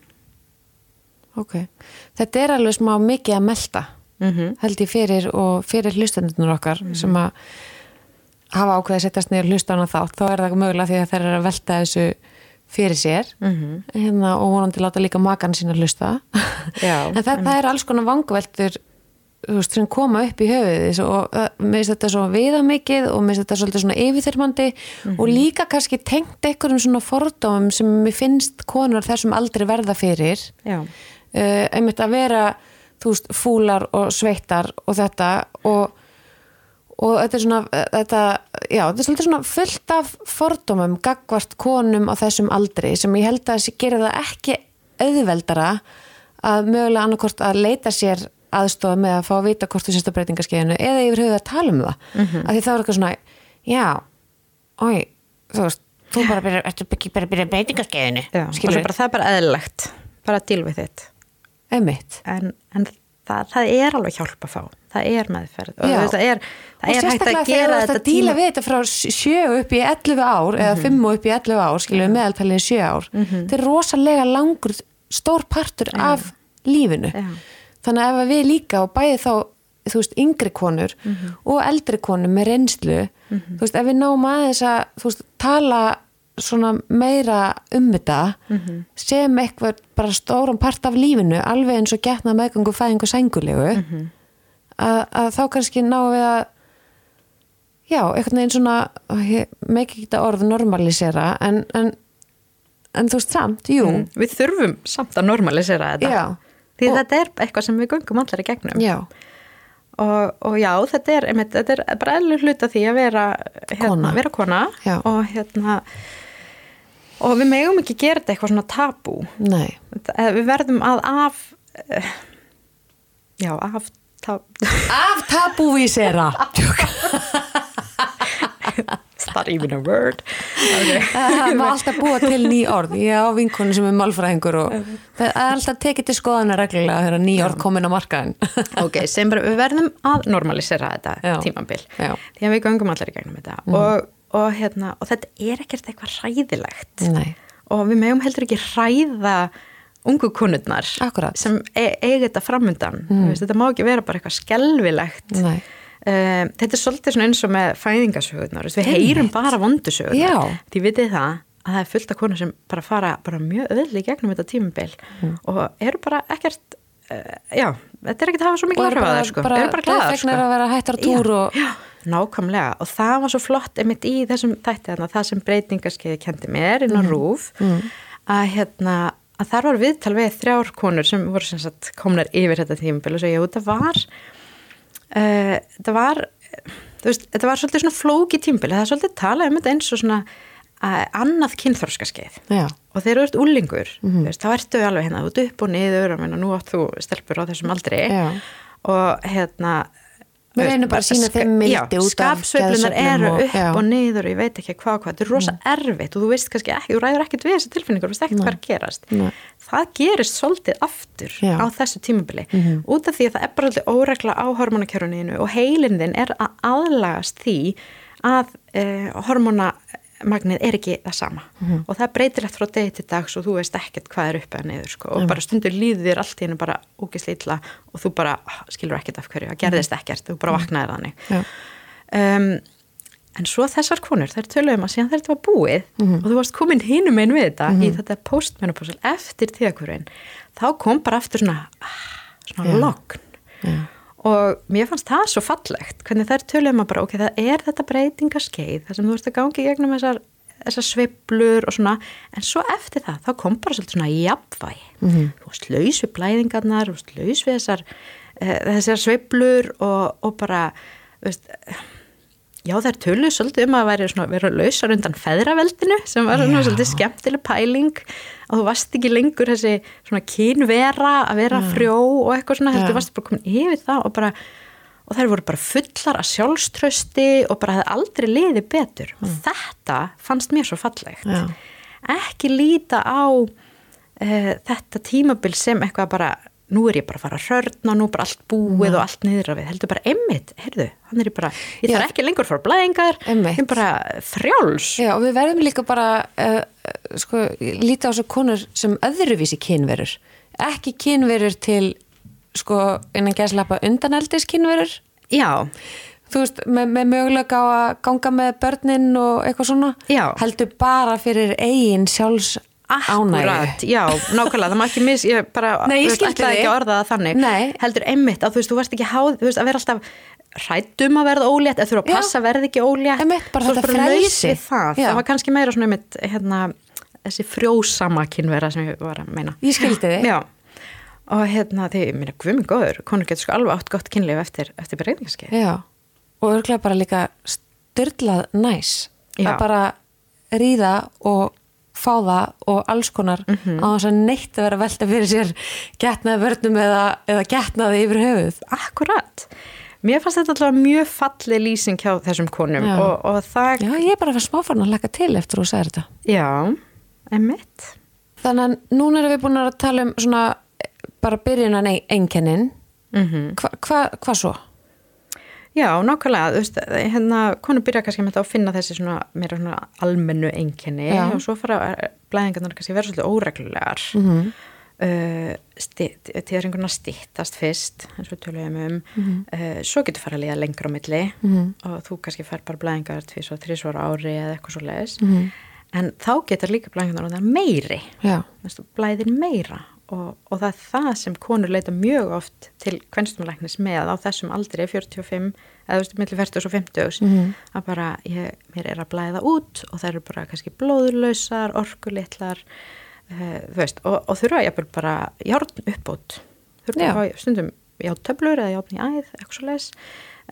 Ok, þetta er alveg smá mikið að melda -hmm. held ég fyrir og fyrir hlustandunur okkar -hmm. sem að hafa ákveðið að setjast niður hlustana þátt, þá er það mögulega því að þeir eru að velta þessu fyrir sér. Mm -hmm. hérna, og vonandi láta líka makan sína hlusta. En það, það er alls konar vangveldur veist, sem koma upp í höfuðis og uh, mér finnst þetta svo viðamikið og mér finnst þetta svolítið svona yfirþyrmandi mm -hmm. og líka kannski tengt einhverjum svona fordómum sem mér finnst konur þessum aldrei verða fyrir. Uh, einmitt að vera þú veist, fúlar og sveittar og þetta og og þetta er svona, þetta, já, þetta er svona fullt af fordómum gagvart konum á þessum aldri sem ég held að gera það ekki auðveldara að mögulega annarkort að leita sér aðstofa með að fá að vita hvort þú sést að breytingaskeiðinu eða yfir höfuð að tala um það. Mm -hmm. af því þá er eitthvað svona, já oi, þú veist þú bara byrjar, bara að byrja breytingaskeiðinu
bara, það er bara eðlilegt bara að díl við þitt en, en það, það er alveg hjálp að fá það er meðferð og það er, það
er hægt að gera þetta að díla við þetta frá sjö upp í 11 ár eða 5 mm -hmm. upp í 11 ár, skiljuðu mhm. meðaltalið 7 ár mm -hmm. þetta er rosalega langur stór partur af lífinu Já þannig að ef við líka og bæði þá þú veist, yngri konur mm -hmm. og eldri konur með reynslu mm -hmm. þú veist, ef við náum aðeins að þú veist, tala svona meira um þetta mm -hmm. sem eitthvað bara stórum part af lífinu, alveg eins og getna meðgangu, fæðingu, sengulegu að, að þá kannski náum við að já, eitthvað einn svona með ekki þetta orð normalisera en, en en þú veist samt, jú.
Við þurfum samt að normalisera þetta.
Já.
Því og, þetta er eitthvað sem við gungum allar í gegnum. Já. Og, og já, þetta er, einmitt, þetta er bara eðlur hluta því að vera hérna, kona, vera kona. Og hérna og við megum ekki gera þetta eitthvað svona tabú
Nei.
við verðum að af eh, já, af tab
af tabúvísera
It's not even a word
okay. Það má alltaf búa til ný orð Ég á vinkonu sem er málfræðingur og það er alltaf tekið til skoðana reglulega þegar ný orð komin á markaðin
Ok, sem bara við verðum að normalisera þetta Já. tímambil Já. því að við gangum allar í gegnum þetta mm. og, og, hérna, og þetta er ekkert eitthvað ræðilegt
Nei.
og við meðum heldur ekki ræða ungu konurnar
Akkurat.
sem e eigi þetta framundan mm. þetta má ekki vera bara eitthvað skelvilegt
Nei
Um, þetta er svolítið eins og með fæðingasögurnar við heyrum bara vondusögurnar því vitið það að það er fullt af konur sem bara fara bara mjög öðli gegnum þetta tímubil mm. og eru bara ekkert uh, já, þetta er ekkert að hafa svo mikið
orðið að sko. eru bara glæðar sko. að vera hættar túr
já, og... já, nákvæmlega. Og það var svo flott einmitt í þessum þætti það sem breytingarskeiði kendi mér inn á mm. rúf mm. að hérna að þar var viðtal við þrjár konur sem voru sem sagt komnar yfir þetta tímubil og svo ég, þetta var uh, þetta var veist, þetta var svolítið svona flóki tímbili það er svolítið talað um þetta eins og svona uh, annað kynþorskaskeið og þeir eru ert úlingur mm veist, þá ertu alveg hérna út upp og niður og nú átt þú stelpur á þessum aldri. Já. og hérna
Við reynum bara að sína þeim mildi út
af skapsveiflunar eru upp já. og niður og ég veit ekki hvað hvað, þetta er rosa mm. erfitt og þú veist kannski ekki, þú ræður ekkert við þessi tilfinningur þú veist ekkert hvað gerast Nei. það gerist svolítið aftur já. á þessu tímabili mm -hmm. út af því að það er bara svolítið óregla á hormonakjöruninu og heilindin er að aðlagast því að eh, hormona magnið er ekki það sama mm -hmm. og það breytir eftir frá degi til dags og þú veist ekkert hvað er upp eða niður sko. og mm -hmm. bara stundur líður þér allt í hennu bara ógisleitla og þú bara skilur ekkert af hverju, það gerðist mhm. ekkert þú bara mhm. vaknaði þannig um, en svo þessar konur þær töluðum að síðan þetta var búið mhm. og þú varst komin hinum einn við þetta í þetta postmenopásil eftir tíðakurinn þá kom bara aftur svona ah, svona lokn og mér fannst það svo fallegt hvernig þær töluðum að bara ok, það er þetta breytingaskeið þar sem þú ert að gangi gegnum þessar, þessar sveiblur og svona. En svo eftir það, þá kom bara svolítið svona jafnvægi. Mm -hmm. þú veist, laus við blæðingarnar þú veist, laus við þessar, uh, þessar sveiblur og, og bara veist, já þær töluðu svolítið um að vera, svona, vera lausar undan feðraveldinu sem var svona svolítið skemmtileg pæling að þú varst ekki lengur þessi svona kynvera að vera frjó og eitthvað svona, þú varst bara komin yfir það og bara og og þær voru bara fullar að sjálfströsti og bara hefði aldrei liði betur og
Mm.
þetta fannst mér svo fallegt
Já.
ekki líta á uh, þetta tímabil sem eitthvað bara nú er ég bara að fara að hörna nú er bara allt búið og allt niður á við, heldur bara emmitt, heyrðu, hann er bara, ég þarf ekki lengur fara blæðingar, ég er bara frjáls.
Já, og við verðum líka bara uh, sko, líta á svo konur sem öðruvísi kynverur. Ekki kynverur til sko, innan gæslappa undaneldis kynverur.
Já,
þú veist, með, með mögulega á að ganga með börnin og eitthvað svona.
Já.
heldur bara fyrir eigin sjálfs
Akkurat, já, nákvæmlega, það má ekki mis, ég bara,
Nei, ég
þú veist,
skildi þig.
ekki að orða það þannig,
Nei.
heldur einmitt að þú veist, þú varst ekki háð, þú veist, að vera alltaf hrættum að verða ólétt, eða þurfa að
Já.
passa verði ekki ólétt,
Einmitt, bara
Þú laus
frelsi.
við það,
Já.
það var kannski meira svona einmitt, hérna, þessi frjósama kynvera sem ég var að meina.
Ég skildi þig.
Já, og hérna, því, ég meina, guðminn góður, konur getur sko alveg átt gott kynlif eftir, eftir breytingaskeið.
Já, og örglega bara líka styrlað næs
Já.
að bara ríða og fá það og alls konar
Mhm.
á þess að neitt að vera að velta fyrir sér getnaði vörnum eða, eða getnaði yfir höfuð
Akkurat. Mér fannst þetta alltaf mjög falli lýsing hjá þessum konum og, og það,
Já, ég er bara að fara smáfarn að laka til eftir þú sagði þetta
já, emitt.
Þannig að núna erum við búin að tala um svona eh, bara byrjunan einkennin
Mm
Hva, hva, hvað svo?
Já, nákvæmlega, þú veist, hérna, konur byrja kannski með þetta að finna þessi svona, meira svona almennu einkenni
Já.
og svo fara blæðingarnar kannski vera svolítið óreglulegar.
Mm -hmm.
uh, tíðaringurna stittast fyrst, eins og við töluðum um, uh, svo getur fara að líða lengur á milli og þú kannski fær bara blæðingar tvís og þrísvar á ári eða eitthvað svo leiðis. En þá getur líka blæðingarnar meiri, blæðir meira og, og það er það sem konur leita mjög oft til kvennstumlæknis með á þessum aldri 45 eða þú veist, millir 40 og 50
Mhm.
að bara, ég, mér er að blæða út og það eru bara kannski blóðurlausar orkulitlar uh, þú veist, og, og þurfa ég bara járn uppbót. Þurfa að fá stundum játtöflur eða játn í æð, eitthvað svo leis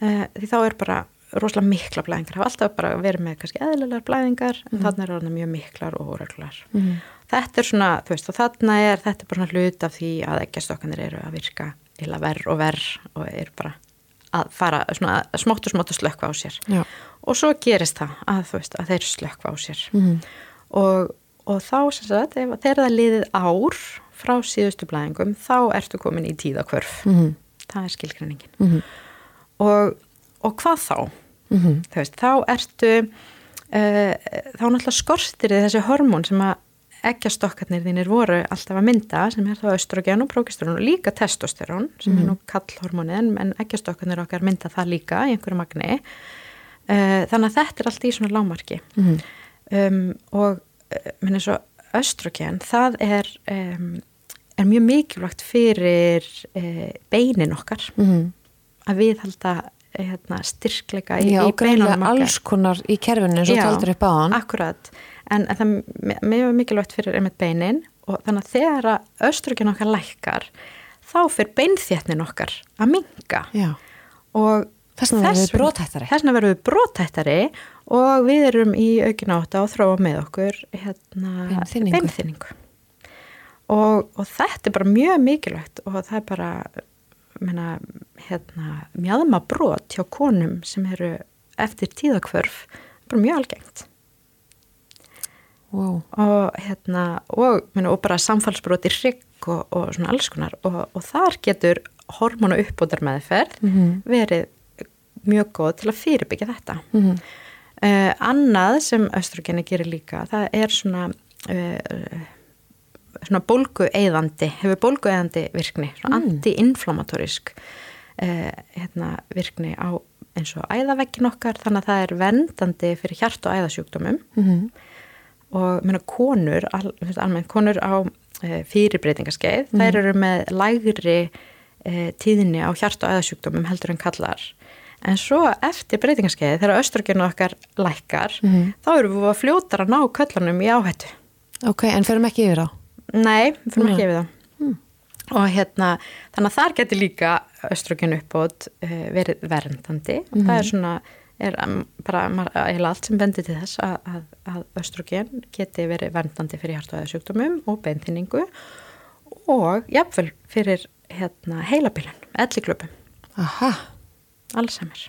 uh, því þá er bara rosalega mikla blæðingar, hafa alltaf bara verið með kannski eðlilegar blæðingar, en þarna er orðina mjög miklar og óreglar. Þetta er svona, þú veist, og þarna er þetta er bara svona hlut af því að eggjastokkanir eru að virka illa verð og verð og eru bara að fara svona smátt og smátt að slökka á sér.
já,
Og svo gerist það að þú veist, að þeir slökka á sér.
Mhm.
Og, og þá sem sagt, ef þegar það liðið ár frá síðustu blæðingum, þá ertu komin í tíðakvörf.
Mhm.
Það er skilgreiningin.
Mhm.
Og, og hvað þá?
Mhm.
veist, þá ertu uh, þá náttúrulega skortir þessi hormón sem að eggjastokkarnir þínir voru alltaf að mynda sem er þá östrogen og prógesterón og líka testosterón sem er nú kallhormónið en, en eggjastokkarnir okkar mynda það líka í einhverju magni uh, þannig að þetta er allt í svona lámarki
Mhm.
um, og uh, minn eins og östrogen það er um, er mjög mikilvægt fyrir uh, beinin okkar
Mhm.
að viðhalda hérna, styrkleika í,
Já,
í beinunum okkar.
alls konar í kerfinu eins og
Já,
taldur upp á hann
Akkurat, en, það er mjög mikilvægt fyrir einmitt beinin og þannig að þegar östrugin okkar lækkar þá fyrir beinþétnin okkar að minga og
Þess vegna verðum við brothættari.
og við erum í aukin átt að þróa með okkur hérna,
beinþynningu.
Og, og þetta er bara mjög mikilvægt og það er bara menna, hérna, mjöðma brot hjá konum sem eru eftir tíðakvörf bara mjög algengt
wow.
og, hérna, og, menna, og bara samfallsbrot í hrygg og, og svona alls konar og, og þar getur hormónu uppbótar meðferð
Mhm.
verið mjög góð til að fyrirbyggja þetta.
Mhm.
Uh, annað sem östrogeni gerir líka, það er svona, uh, svona bólgueyðandi, hefur bólgueyðandi virkni, svona
Mm.
anti-inflammatorisk uh, hérna, virkni á eins og æðavekkin okkar, þannig að það er vendandi fyrir hjart- og æðasjúkdómum
Mhm.
Og meina, konur, al, almennt, konur á e, fyrirbreytingaskeið,
Mhm.
þær eru með lægri e, tíðinni á hjart- og æðasjúkdómum heldur en kallar. En svo eftir breytingaskeið, þegar östrogenu okkar lækkar,
Mhm.
þá eru við að fljótar að ná köllanum í áhættu.
Ok, en ferum ekki yfir á
Nei, við fyrir
Nei.
ekki yfir það.
Mm.
Og hérna, þannig að þar getur líka östrogenu uppbót e, verið verndandi.
Mhm.
Það er svona, er bara eiginlega allt sem bendir til þess að, að, að östrogen geti verið verndandi fyrir hjart- og sjúkdómum og beinþynningu og jafnvel fyrir hérna, heilabilun, elliklöpum.
Aha,
Alzheimer.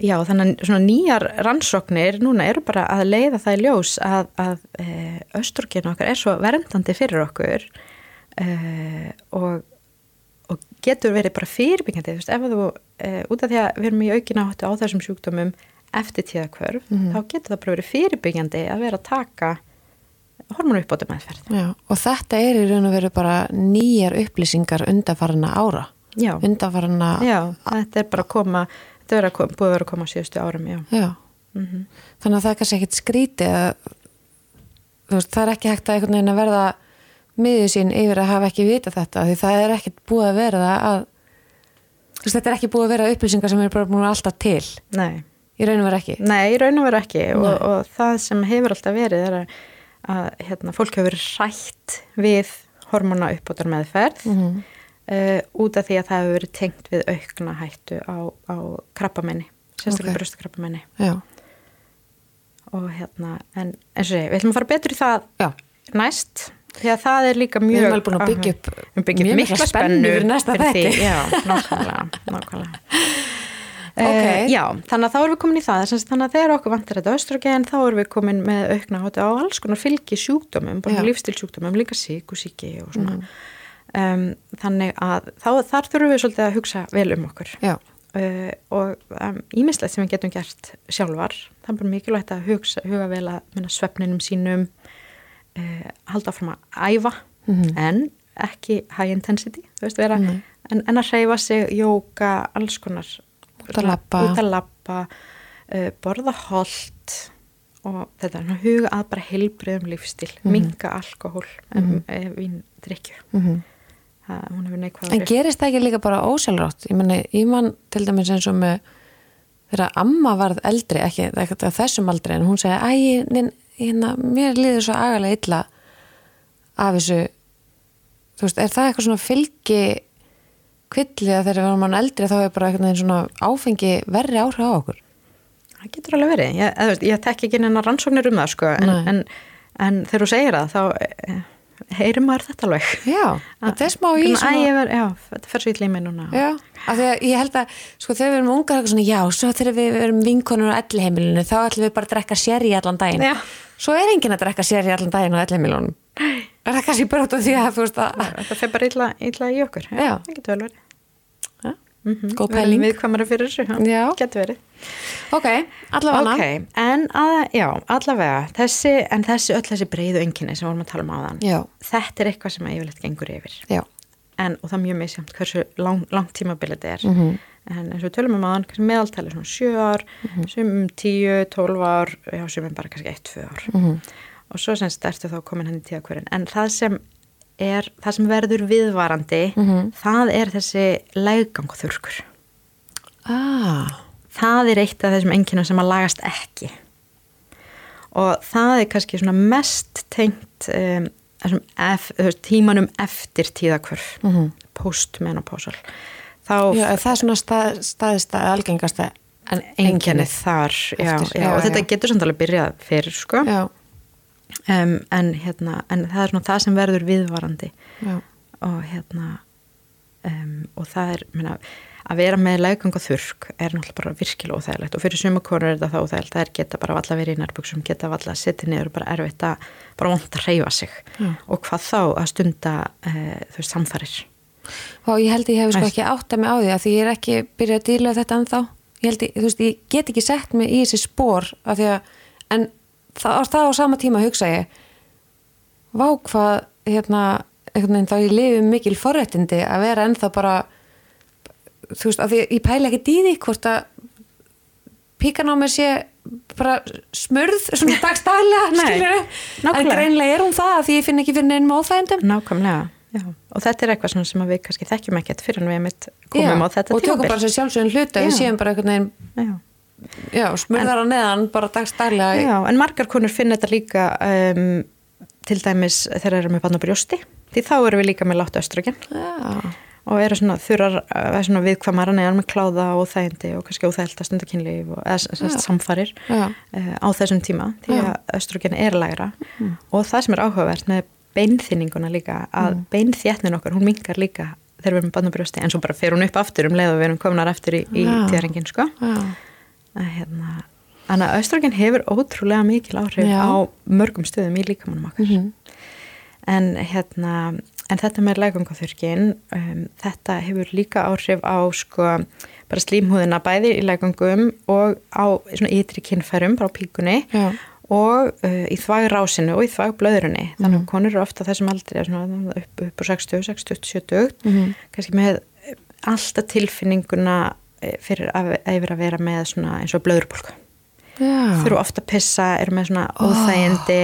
Já, þannig að svona nýjar rannsóknir núna eru bara að leiða það í ljós að, að e, östrogenu okkar er svo verndandi fyrir okkur og, og getur verið bara fyrirbyggjandi, ef þú, e, út af því að við erum í aukina á þessum sjúkdómum eftir tíðakvörf, mm -hmm. þá getur það bara verið fyrirbyggjandi að vera að taka hormonu uppbóta meðferð.
Já, og þetta er í raun og veru bara nýjar upplýsingar undarfarna ára.
Já.
Undarfarna...
Já, þetta er bara að koma þetta er að, búið að vera að koma síðustu árum, já.
Já, mm -hmm. þannig að það er kannski ekkit skrítið að veist, það er ekki hægt að einhvern veginn að verða miður sín yfir að hafa ekki vita þetta því það er ekkit búið að verða að þetta er ekki búið að vera upplýsingar sem er bara búin alltaf til.
Nei.
Í raun og veru ekki?
Nei, í raun og veru ekki og, og það sem hefur alltaf verið er að, að hérna, fólk hefur rætt við hormona uppbótar meðferð mm -hmm uh, út af því að það hefur verið tengt við aukna hættu á, á krabbamenni, sérstaklega okay. bröstakrabbamenni og hérna en eins og sé, við ætlum að fara betur í það Já. næst því að það er líka mjög
við erum alveg búin að byggja upp, byggja upp mikla spennu fyrir næsta
þætti. Já, nákvæmlega, nákvæmlega. Okay. Uh, já, þannig að þá erum við komin í það. Þannig að þegar okkur vantar þetta östrogen þá erum við komin með aukna á alls konar fylgi sjúkdómum, bara lífstilsjúkdómum líka sík og síki og svona. Mm. Um, þannig að þá, þar þurfum við svolítið að hugsa vel um okkur. Uh, og ímislegt um, sem við getum gert sjálfar, það er bara mikilvægt að hugsa, huga vel að svefninum sínum uh, halda áfram að æfa mm -hmm. en ekki high intensity veist, vera, mm -hmm. en, en að hreyfa sig jóka, alls konar
út að lappa,
út að lappa uh, borða hold og þetta er huga að bara heilbriðum lífstil, mm -hmm. minga alkohól en mhm. vín drikju mhm
hún hefur neikvæða En gerist það ekki líka bara ósjálfrátt? Ég menna, ég mann til dæmis eins og með þegar amma varð eldri ekki, ekki þessum aldri, en hún segi æ, hérna, mér liður svo agalega illa af þessu. Þú veist, er það eitthvað svona fylgi kvillið að þegar mann eldri þá er bara eitthvað svona áfengi verri áhrif á okkur?
Það getur alveg verið, ég, ég tek ekki að rannsóknir um það sko, en, en, en þegar þú segir það þá eh, heyrir maður þetta alveg.
Já, þetta er smá í
svona... Já, þetta fer svo í lími núna.
Já, af því að ég held að sko þegar við erum ungar svona, já, svo þegar við erum vinkonur á elliheimilinu, þá ætlum við bara að drekka sér í allan daginn. Já. Svo er engin að drekka sér í allan daginn á elliheimilunum Er það kannski bara út af því að þú veist að
Það fer bara illa, illa í okkur
Já,
það getur vel verið
Mm -hmm. Góð pæling.
Við komum að fyrir þessu, getur verið.
Ok, allavega.
Ok, en að, já, allavega, þessi, en þessi öll þessi breyðu enginni sem vorum að tala um á þann,
já.
þetta er eitthvað sem að yfirleitt gengur yfir.
Já.
En, og það er mjög misjamt hversu lang, langt tímabilið þetta er.
Mm -hmm.
En eins og við tölum um kannski meðaltali svona 7 ár, mm -hmm. sem 10, 12 ár, já, sem bara kannski 1-2 ár.
Mhm.
Og svo sem stertu þá komin henni tíða hverjum. En það sem er það sem verður viðvarandi
mm -hmm.
það er þessi leggangþurkur
ah.
það er eitt af þessum enginum sem að lagast ekki og það er kannski svona mest tengt um, ef, tímanum eftir tíðakvörf
mm -hmm.
Postmenopásal
Já, það er svona stað, staðista algengasta en enginni
þar já, já, og þetta getur samt alveg byrjað fyrir sko. Um, en, hérna, en það er svona það sem verður viðvarandi. Og hérna um, og það er minna, að vera með legang og þurrk er náttúrulega bara virkilega óþægilegt. Og fyrir sumakonur er þetta þá óþægilegt. Það er geta bara valla verið í nærbúksum geta valla að setja niður og bara erfitt að bara vondt að reyfa sig. Og hvað þá að stunda uh, þú veist samfarir
og ég held ég hef sko ekki átt að mig á því að því ég er ekki byrjað að díla þetta ennþá. Ég held ég, þú veist, ég get ekki sett mig í þessi spór af því að, en það, það á sama tíma hugsa ég vá hvað hérna, einhvern veginn þá ég lifi mikil forrættindi að vera ennþá bara þú veist, af því ég pæla ekki dýði hvort að píkan á mig sé bara smörð svona dagstæðilega, skilur en greinlega er hún það að ég finn ekki fyrir neinum óþægendum
Nákvæmlega, já, og þetta er eitthvað sem við kannski þekkjum ekkert fyrir en við mitt komum
já,
á þetta
tímabill og tökum bara sér sjálfsögum hluta, við séum bara einhvern veginn Já, smurðar á neðan bara dagstælega
Já, en margar konur finna þetta líka um, til dæmis þegar þeir eru með bann á brjósti því þá eru við líka með látt östrogen.
Já.
og eru svona þurrar svona viðkvamara neðan með kláða og þægindi og kannski óþægilt að stunda kynlíf og eða samfarir
uh,
á þessum tíma því að östrogen er lægra.
Mm.
og það sem er áhugavert með beinþýninguna líka að mm. beinþétnin okkar, hún mingar líka þegar við erum bannabrjósti en svo bara fer hún upp aftur um leið og við erum kominar aftur í, í tíðarengin sko að hérna Þannig að östrogen hefur ótrúlega mikil áhrif Já. á mörgum stöðum í líkamannum okkar. Mm -hmm. en, hérna, en þetta með lægangaþurkin, um, þetta hefur líka áhrif á sko, bara slímhúðina bæði í lægangum og á ytri kinnfærum, bara á píkunni Já. Og uh, í þvagrásinu og í þvagblöðrunni. Mm -hmm. Þannig að mhm. konur eru ofta þessum aldrei upp, upp á 60, 60, 70, mm -hmm. kannski með alltaf tilfinninguna eh, fyrir að, að vera með eins og blöðurbólku þurfu ofta að pissa, eru með svona óþægindi,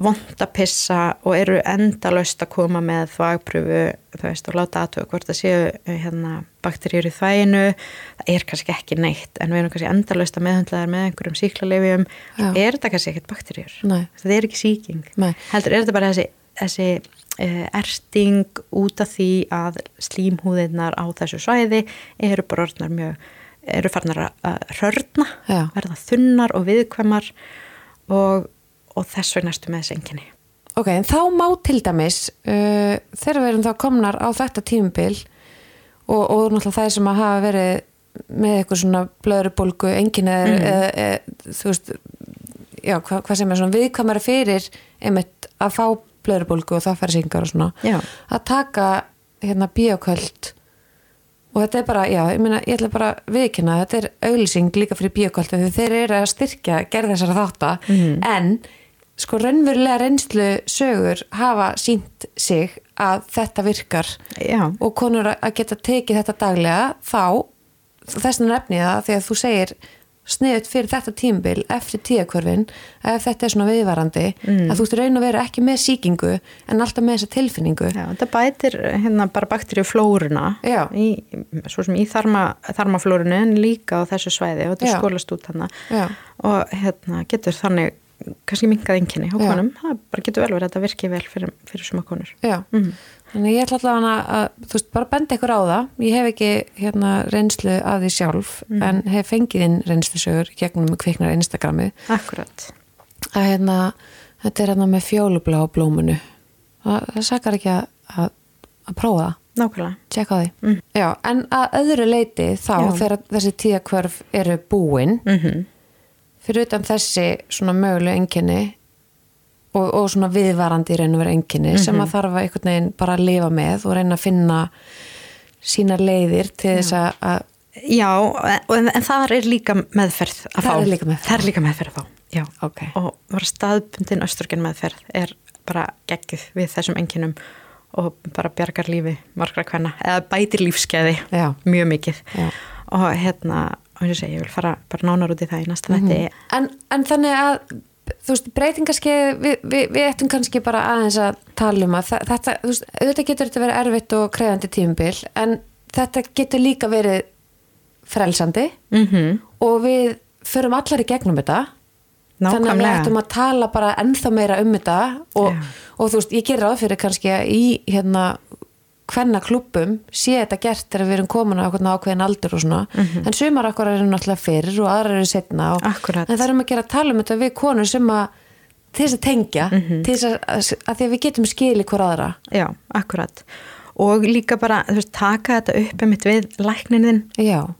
vond að pissa og eru endalöst að koma með þvagpröfu þú veist og láta aðtöku hvort það séu eh, hérna, bakterjur í þvæginu það er kannski ekki neitt en við erum kannski endalöst að meðhandlaðar með einhverjum síklarleifjum er þetta kannski ekkert bakterjur Nei. það er ekki síking Nei. heldur er þetta bara þessi, þessi uh, erting út af því að slímhúðinnar á þessu svæði eru bara orðnar mjög eru farnar að rörna, Já. verða þunnar og viðkvæmar og, og þess vegna erstu með þessi enginni.
Ok, en þá má til dæmis uh, þegar við erum þá komnar á þetta tímubil og, og náttúrulega það sem að hafa verið með eitthvað svona blöðurbolgu enginni mm. eða, eða þú veist já, hvað, hvað sem er svona viðkvæmari fyrir einmitt að fá blöðurbolgu og það færi syngar og svona já. að taka hérna bíoköld og þetta er bara, já, ég meina, ég ætla bara viðkynna, þetta er auglýsing líka fyrir bíokvöldu þegar þeir eru að styrkja gerð þessara þátta, mm. en sko raunverulega reynslu sögur hafa sínt sig að þetta virkar já. og konur að geta tekið þetta daglega þá, þess að nefni það því að þú segir sniðut fyrir þetta tímbil eftir tíakvörfin ef þetta er svona viðvarandi mm. að þú ert raun að vera ekki með síkingu en alltaf með þessa tilfinningu.
Já, þetta bætir hérna bara bakteríuflóruna svo sem í þarma, þarmaflórunu en líka á þessu svæði og þetta skólast út hann og hérna getur þannig kannski mingað einnkynni á konum, það bara getur vel verið að þetta virki vel fyrir, fyrir suma konur.
Já, mm. Þannig ég ætla allavega að, þú veist, bara benda ykkur á það. Ég hef ekki hérna reynslu að því sjálf, mm. en hef fengið inn reynslusögur gegnum kviknar Instagrami.
Akkurat.
Að hérna, þetta er hérna með fjólubla á blómunu. Það, það sakar ekki að, að, að prófa það.
Nákvæmlega.
Tjekka því. Mm. Já, en að öðru leiti þá, Já. þegar þessi tíakvörf eru búin, mm -hmm. fyrir utan þessi svona möguleg enginni, og, og svona viðvarandi í raun og vera enginni mm -hmm. sem mhm. að þarf að einhvern veginn bara að lifa með og reyna að finna sína leiðir til þess að
Já, en, en það er líka meðferð að fá.
Það er líka meðferð.
Það er líka meðferð að fá,
já. Okay.
Og bara staðbundin östrogen meðferð er bara geggið við þessum enginum og bara bjargar lífi margra hvenna, eða bætir lífskeiði já. mjög mikið. Já. Og hérna, og ég vil fara bara nánar út í það í næsta mm -hmm. netti.
En, en þannig að þú veist, breytingarskeið við, við, við ættum kannski bara aðeins að tala um að þetta, þú veist, auðvitað getur þetta verið erfitt og krefandi tímbil en þetta getur líka verið frelsandi mm -hmm. og við förum allar í gegnum þetta Nákvæmlega. þannig að við ættum að tala bara ennþá meira um þetta og, og þú veist, ég gerir áfyrir kannski í hérna hvenna klubum sé þetta gert þegar við erum komin á ákveðin aldur og svona. Mm -hmm. en sumar akkur eru náttúrulega fyrir og aðra eru setna og, en það er um að gera að tala um þetta við konur sem að til þess að tengja mm -hmm. til þess að, að því að við getum skili hver aðra.
Já, akkurat. Og líka bara veist, taka þetta upp um mitt við læknininn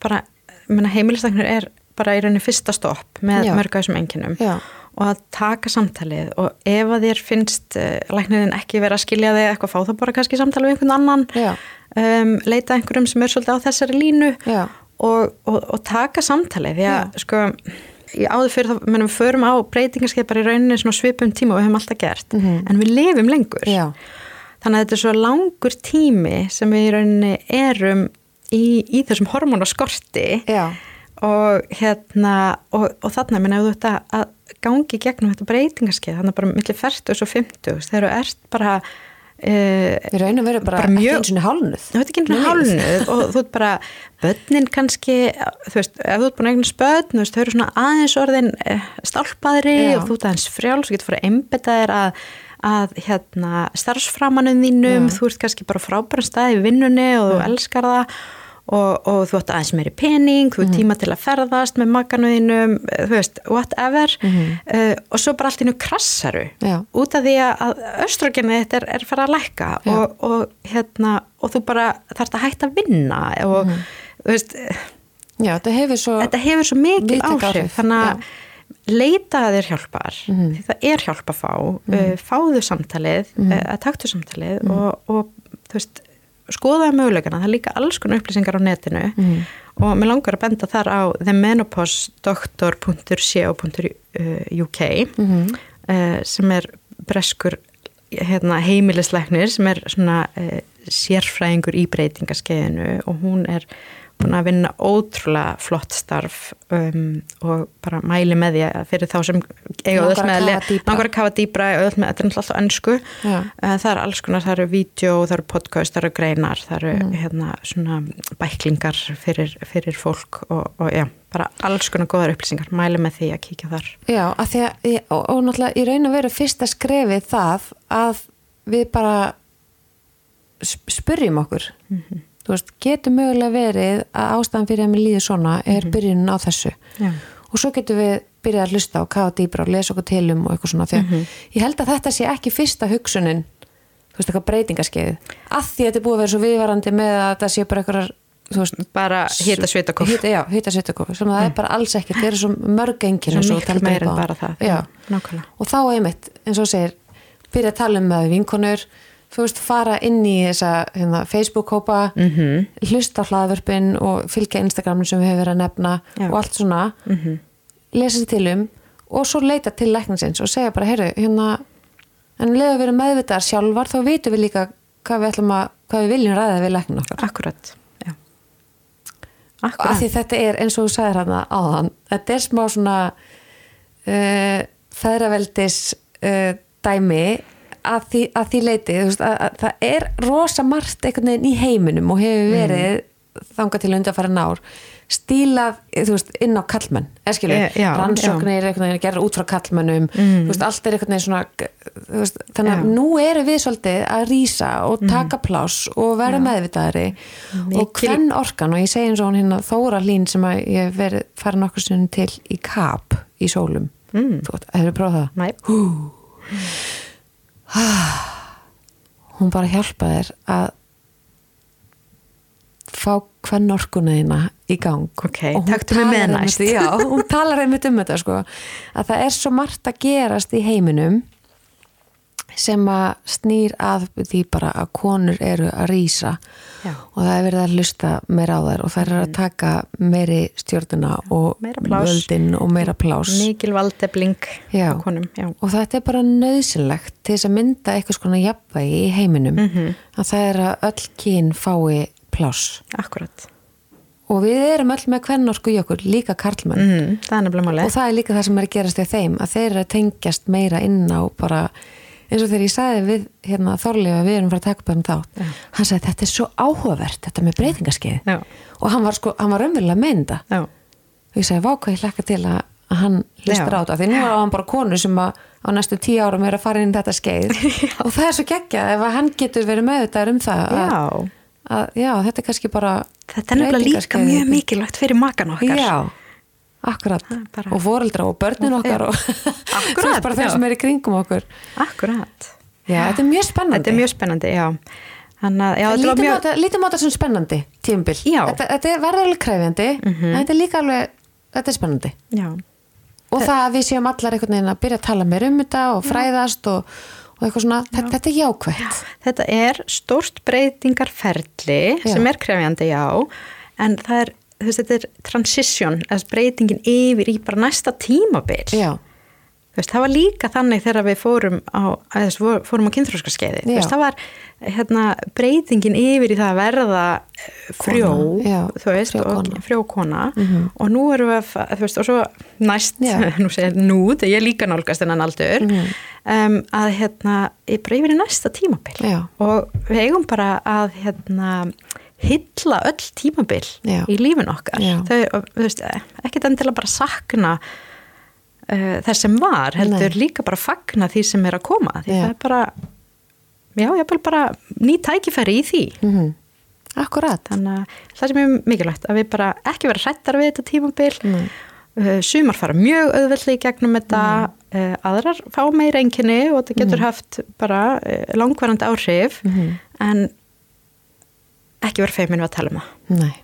bara, heimilistaknir er bara í rauninni fyrsta stopp með mörgæsum enginum Já og að taka samtalið og ef að þér finnst uh, læknirinn ekki vera að skilja þig eitthvað fá þá bara kannski samtali við einhvern annan. Um, leita einhverjum sem er svolítið á þessari línu og, og, og taka samtalið. Því að sko áður fyrir þá, mennum við förum á breytingarskeið bara í rauninni svona svipum tíma og við hefum alltaf gert mm -hmm. en við lifum lengur. Já. þannig að þetta er svo langur tími sem við í rauninni erum í, í þessum hormonaskorti og hérna og, og þannig að minna ef þú ert að gangi gegnum þetta breytingarskeið þannig bara millir 40 og 50 þegar þú ert bara
uh, við raunum verið bara, bara mjög, ekki eins og hálnuð
þú veit ekki eins og hálnuð og þú ert bara börnin kannski, þú veist ef þú ert búin eignast börn, þú þau eru svona aðeins orðin uh, stálpaðri Já. og þú ert aðeins frjáls og getur fara að embeta þér að að hérna starfsframanum þínum, Já. þú ert kannski bara frábæra stað í vinnunni og þú elskar það og, og þú ætti aðeins meiri pening, þú mm -hmm. tíma til að ferðast með makanuðinum, þú veist, whatever mm -hmm. uh, og svo bara allt innu krassaru Já. út af því að östrogenið þetta er, er fara að lækka og, og, hérna, og þú bara þarfst að hætta að vinna og mm -hmm. þú veist
Já, þetta hefur svo,
þetta hefur svo mikil áhrif, þannig að leita að þér hjálpar mm. því það er hjálp að fá mm. uh, fáðu samtalið, mm. uh, að taktu samtalið og, og þú veist skoðaði mögulegana, það er líka alls konar upplýsingar á netinu mm. og mér langar að benda þar á themenopause.doctor.co.uk mm -hmm. uh, sem er breskur hérna, heimilisleiknir sem er svona uh, sérfræðingur í breytingaskeiðinu og hún er búin að vinna ótrúlega flott starf um, og bara mæli með því að fyrir þá sem eiga öll með að að kafa dýbra öll með, þetta er alltaf ennsku ja. Uh, það er alls konar, það eru vídeo, það eru podcast, það eru greinar, það eru mm. hérna svona bæklingar fyrir, fyrir fólk og, og já, bara alls konar góðar upplýsingar, mæli með því að kíkja þar.
Já, að því að, og, og náttúrulega í raun og veru fyrsta skrefið það að við bara spurjum okkur. Mm -hmm þú veist, getur mögulega verið að ástæðan fyrir að mér líði svona er mm -hmm. byrjunin á þessu Já. og svo getur við byrjað að hlusta og kafa dýbra og lesa okkur til um og eitthvað svona því að mm -hmm. ég held að þetta sé ekki fyrsta hugsunin þú veist, eitthvað breytingaskeið að því að þetta er búið að vera svo viðvarandi með að þetta sé bara eitthvað
bara hýta svitakof
hýta, já, hýta svitakof sem það mm. er bara alls ekki það eru svo mörg enginn
svo miklu meir en bara það
já. Já, og þá einmitt, eins og segir byrja að tala um með vinkonur þú veist, fara inn í þessa hérna, Facebook-kópa mm -hmm. hlusta hlaðvörpin og fylgja Instagramin sem við hefur verið að nefna Já. og allt svona mm -hmm. lesa sér til um og svo leita til lækningsins og segja bara, heyrðu, hérna en leða við erum meðvitaðar sjálfar þá veitum við líka hvað við, að, hvað við viljum ræða við læknin okkar
Akkurat, Já
Akkurat. Því þetta er, eins og þú sagðir hérna áðan, þetta er smá svona uh, þæraveldis uh, dæmi að því, að því leiti veist, að, að það er rosa margt einhvern veginn í heiminum og hefur mm. verið mm. þanga til undan að fara nár stílað veist, inn á kallmenn eskilu, e, rannsóknir gerur út frá kallmennum mm. veist, allt er einhvern veginn svona þannig að já. nú eru við svolítið að rýsa og mm. taka plás og vera meðvitaðari Mikil. og hvern orkan og ég segi eins og hún hérna Þóra Lín sem að ég verið fara nokkur stundin til í KAP í sólum mm. þú veist, hefur prófað það?
Næ
hún bara hjálpa þér að fá hvern orkunaðina í gang.
Ok, takktu mig með næst.
Já, hún talar einmitt um þetta sko að það er svo margt að gerast í heiminum sem að snýr að því bara að konur eru að rýsa og það er verið að lusta meira á þær og þær eru að mm. taka meiri stjórnuna og völdin og meira plás
mikil valdebling
og þetta er bara nöðsynlegt til þess að mynda eitthvað svona jafnvægi í heiminum. Mm -hmm. að það er að öll kyn fái plás
Akkurat
og við erum öll með kvennorsku í okkur líka karlmann
mm, það
og það er líka það sem er að gerast í þeim að þeir eru að tengjast meira inn á bara eins og þegar ég sagði við hérna, Þorlega við erum frá að taka upp um þá Já. hann sagði þetta er svo áhugavert þetta með breytingarskeið. Og hann var, sko, hann var umverulega meynda og ég sagði vákvæði ég hlekka til að, að hann hlustur á þetta. Því nú er hann bara konu sem að, á næstu tíu árum er að fara inn í þetta skeið. Og það er svo geggjað ef hann getur verið með þetta um það
að,
að já, þetta er kannski bara
þetta er nefnilega líka mjög mikilvægt fyrir makan okkar.
Já Akkurat, bara... og foreldra og börnin okkar og bara þeir sem er í kringum okkur.
Akkurat.
Já, þetta er mjög spennandi.
Þetta er mjög spennandi, já.
Lítum mjög... á þetta sem spennandi tímbil Þetta, þetta er verðarlega kræfjandi mm -hmm. en þetta er líka alveg, þetta er spennandi.
Já.
Og það að við séum allar einhvern veginn að byrja að tala meir um þetta og fræðast og, og eitthvað svona, þetta, þetta er jákvæmt já.
Þetta er stórst breytingarferli já. sem er kræfjandi, já. En það er þú veist, þetta er transition, breytingin yfir í bara næsta tímabil
Já
Veist, það var líka þannig þegar við fórum á, fórum á kynþróskaskeiði það var hérna, breytingin yfir í það að verða eh, frjó
já,
veist, frjókona, og, frjókona. Mm -hmm. og nú erum við að veist, og svo næst, nú segir nú þegar ég líka nálgast en aldur mm -hmm. um, að hérna, ég breyfir í næsta tímabil
já.
og við eigum bara að hérna hylla öll tímabil
Já.
í lífin okkar ekki þannig til að bara sakna uh, þess sem var heldur Nei. líka bara fagna því sem er að koma því Já. það er bara já, ég vil bara ný tækifæri í því
mm -hmm. Akkurat.
Þannig að það sem er mikilvægt að við bara ekki vera hrættar við þetta tímabil
Nei.
uh, sumar fara mjög auðveldi í gegnum þetta uh, aðrar fá meira enginni og þetta getur haft bara uh, langvarandi áhrif
Mhm.
en ekki vera feimin við að tala um það
Nei.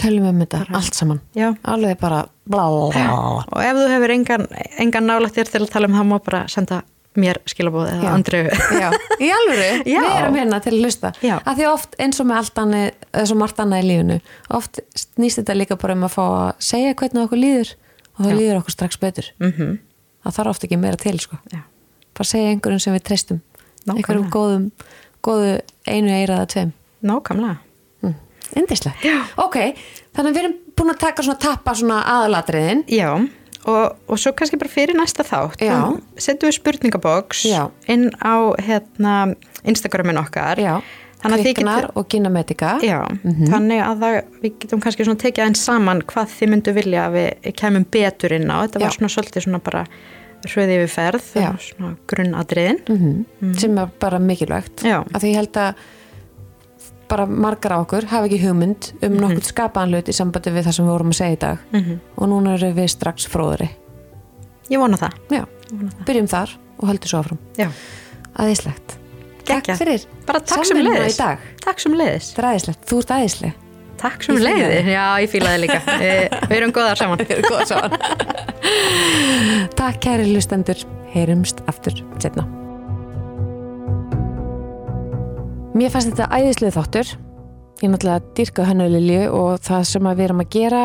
Tölum um þetta allt saman.
Já.
Alveg bara bla.
og ef þú hefur engan, engan nálægt þér til að tala um það má bara senda mér skilabóð eða
Já, í
Já.
við erum hérna til að hlusta
Já.
að því oft eins og með allt annað eins og margt annað í lífinu oft snýst þetta líka bara um að fá að segja hvernig okkur líður og þá
Já.
líður okkur strax betur
mm -hmm.
það þarf oft ekki meira til sko
Já.
bara segja einhverjum sem við treystum einhverjum góðum, góðu einu eiraða tveim
Nákvæmlega.
Mm. Indislegt, ok þannig að við erum búin að taka svona tappa svona aðalatriðin.
Já, og, og svo kannski bara fyrir næsta þátt setjum við spurningaboks
Já.
inn á hérna, Instagramin okkar.
Já,
getur-
og gynametika
Já, þannig að það, við getum kannski svona tekið einn saman hvað þið myndu vilja að við kemum betur inn á. Þetta var
Já.
svona svolítið svona bara hröði yfir ferð, svona grunnadriðin.
mm. Sem er bara mikilvægt. Því ég held að bara margar á okkur hafa ekki hugmynd um
Mhm.
nokkuð skapaðan hlut í sambandi við það sem við vorum að segja í dag og núna erum við strax fróðri
Ég vona það.
já, byrjum þar og höldum svo áfram
Já.
aðeinslegt takk fyrir
leiðis.
í dag
Takk sem leiðis.
það er aðeinslegt, þú ert aðeinsleg
Takk sem leiðis. Já, ég fílaði líka. við, við erum góðar saman.
erum góða saman takk kæri lustendur heyrumst aftur setna Mér fannst þetta æðislega þáttur. Ég náttúrulega dyrka hennu Lilju og það sem við erum að gera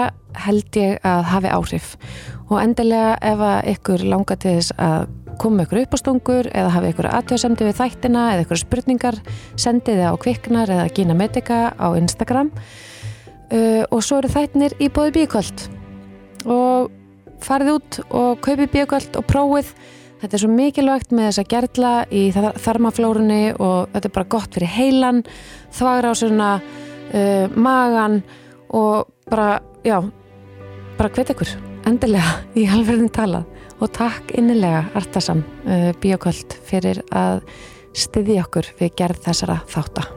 held ég að hafi áhrif. Og endilega ef að ykkur langar til þess að koma ykkur uppástungur eða hafi ykkur aðtöðsemdi við þættina eða ykkur spurningar, sendið þið á kviknar eða Gina Medica á Instagram. Uh, og svo eru þættinir í bóði bíkvöld. Og farið út og kaupið bíkvöld og prófið Þetta er svo mikilvægt með þess að gerla í þar- þarmaflórunni og þetta er bara gott fyrir heilan, þvagrásuna, uh, magan og bara, já, bara hvet ykkur, endilega í halverðin talað og takk innilega Artasan uh, Bíoköld fyrir að styðja okkur við gerð þessara þátta.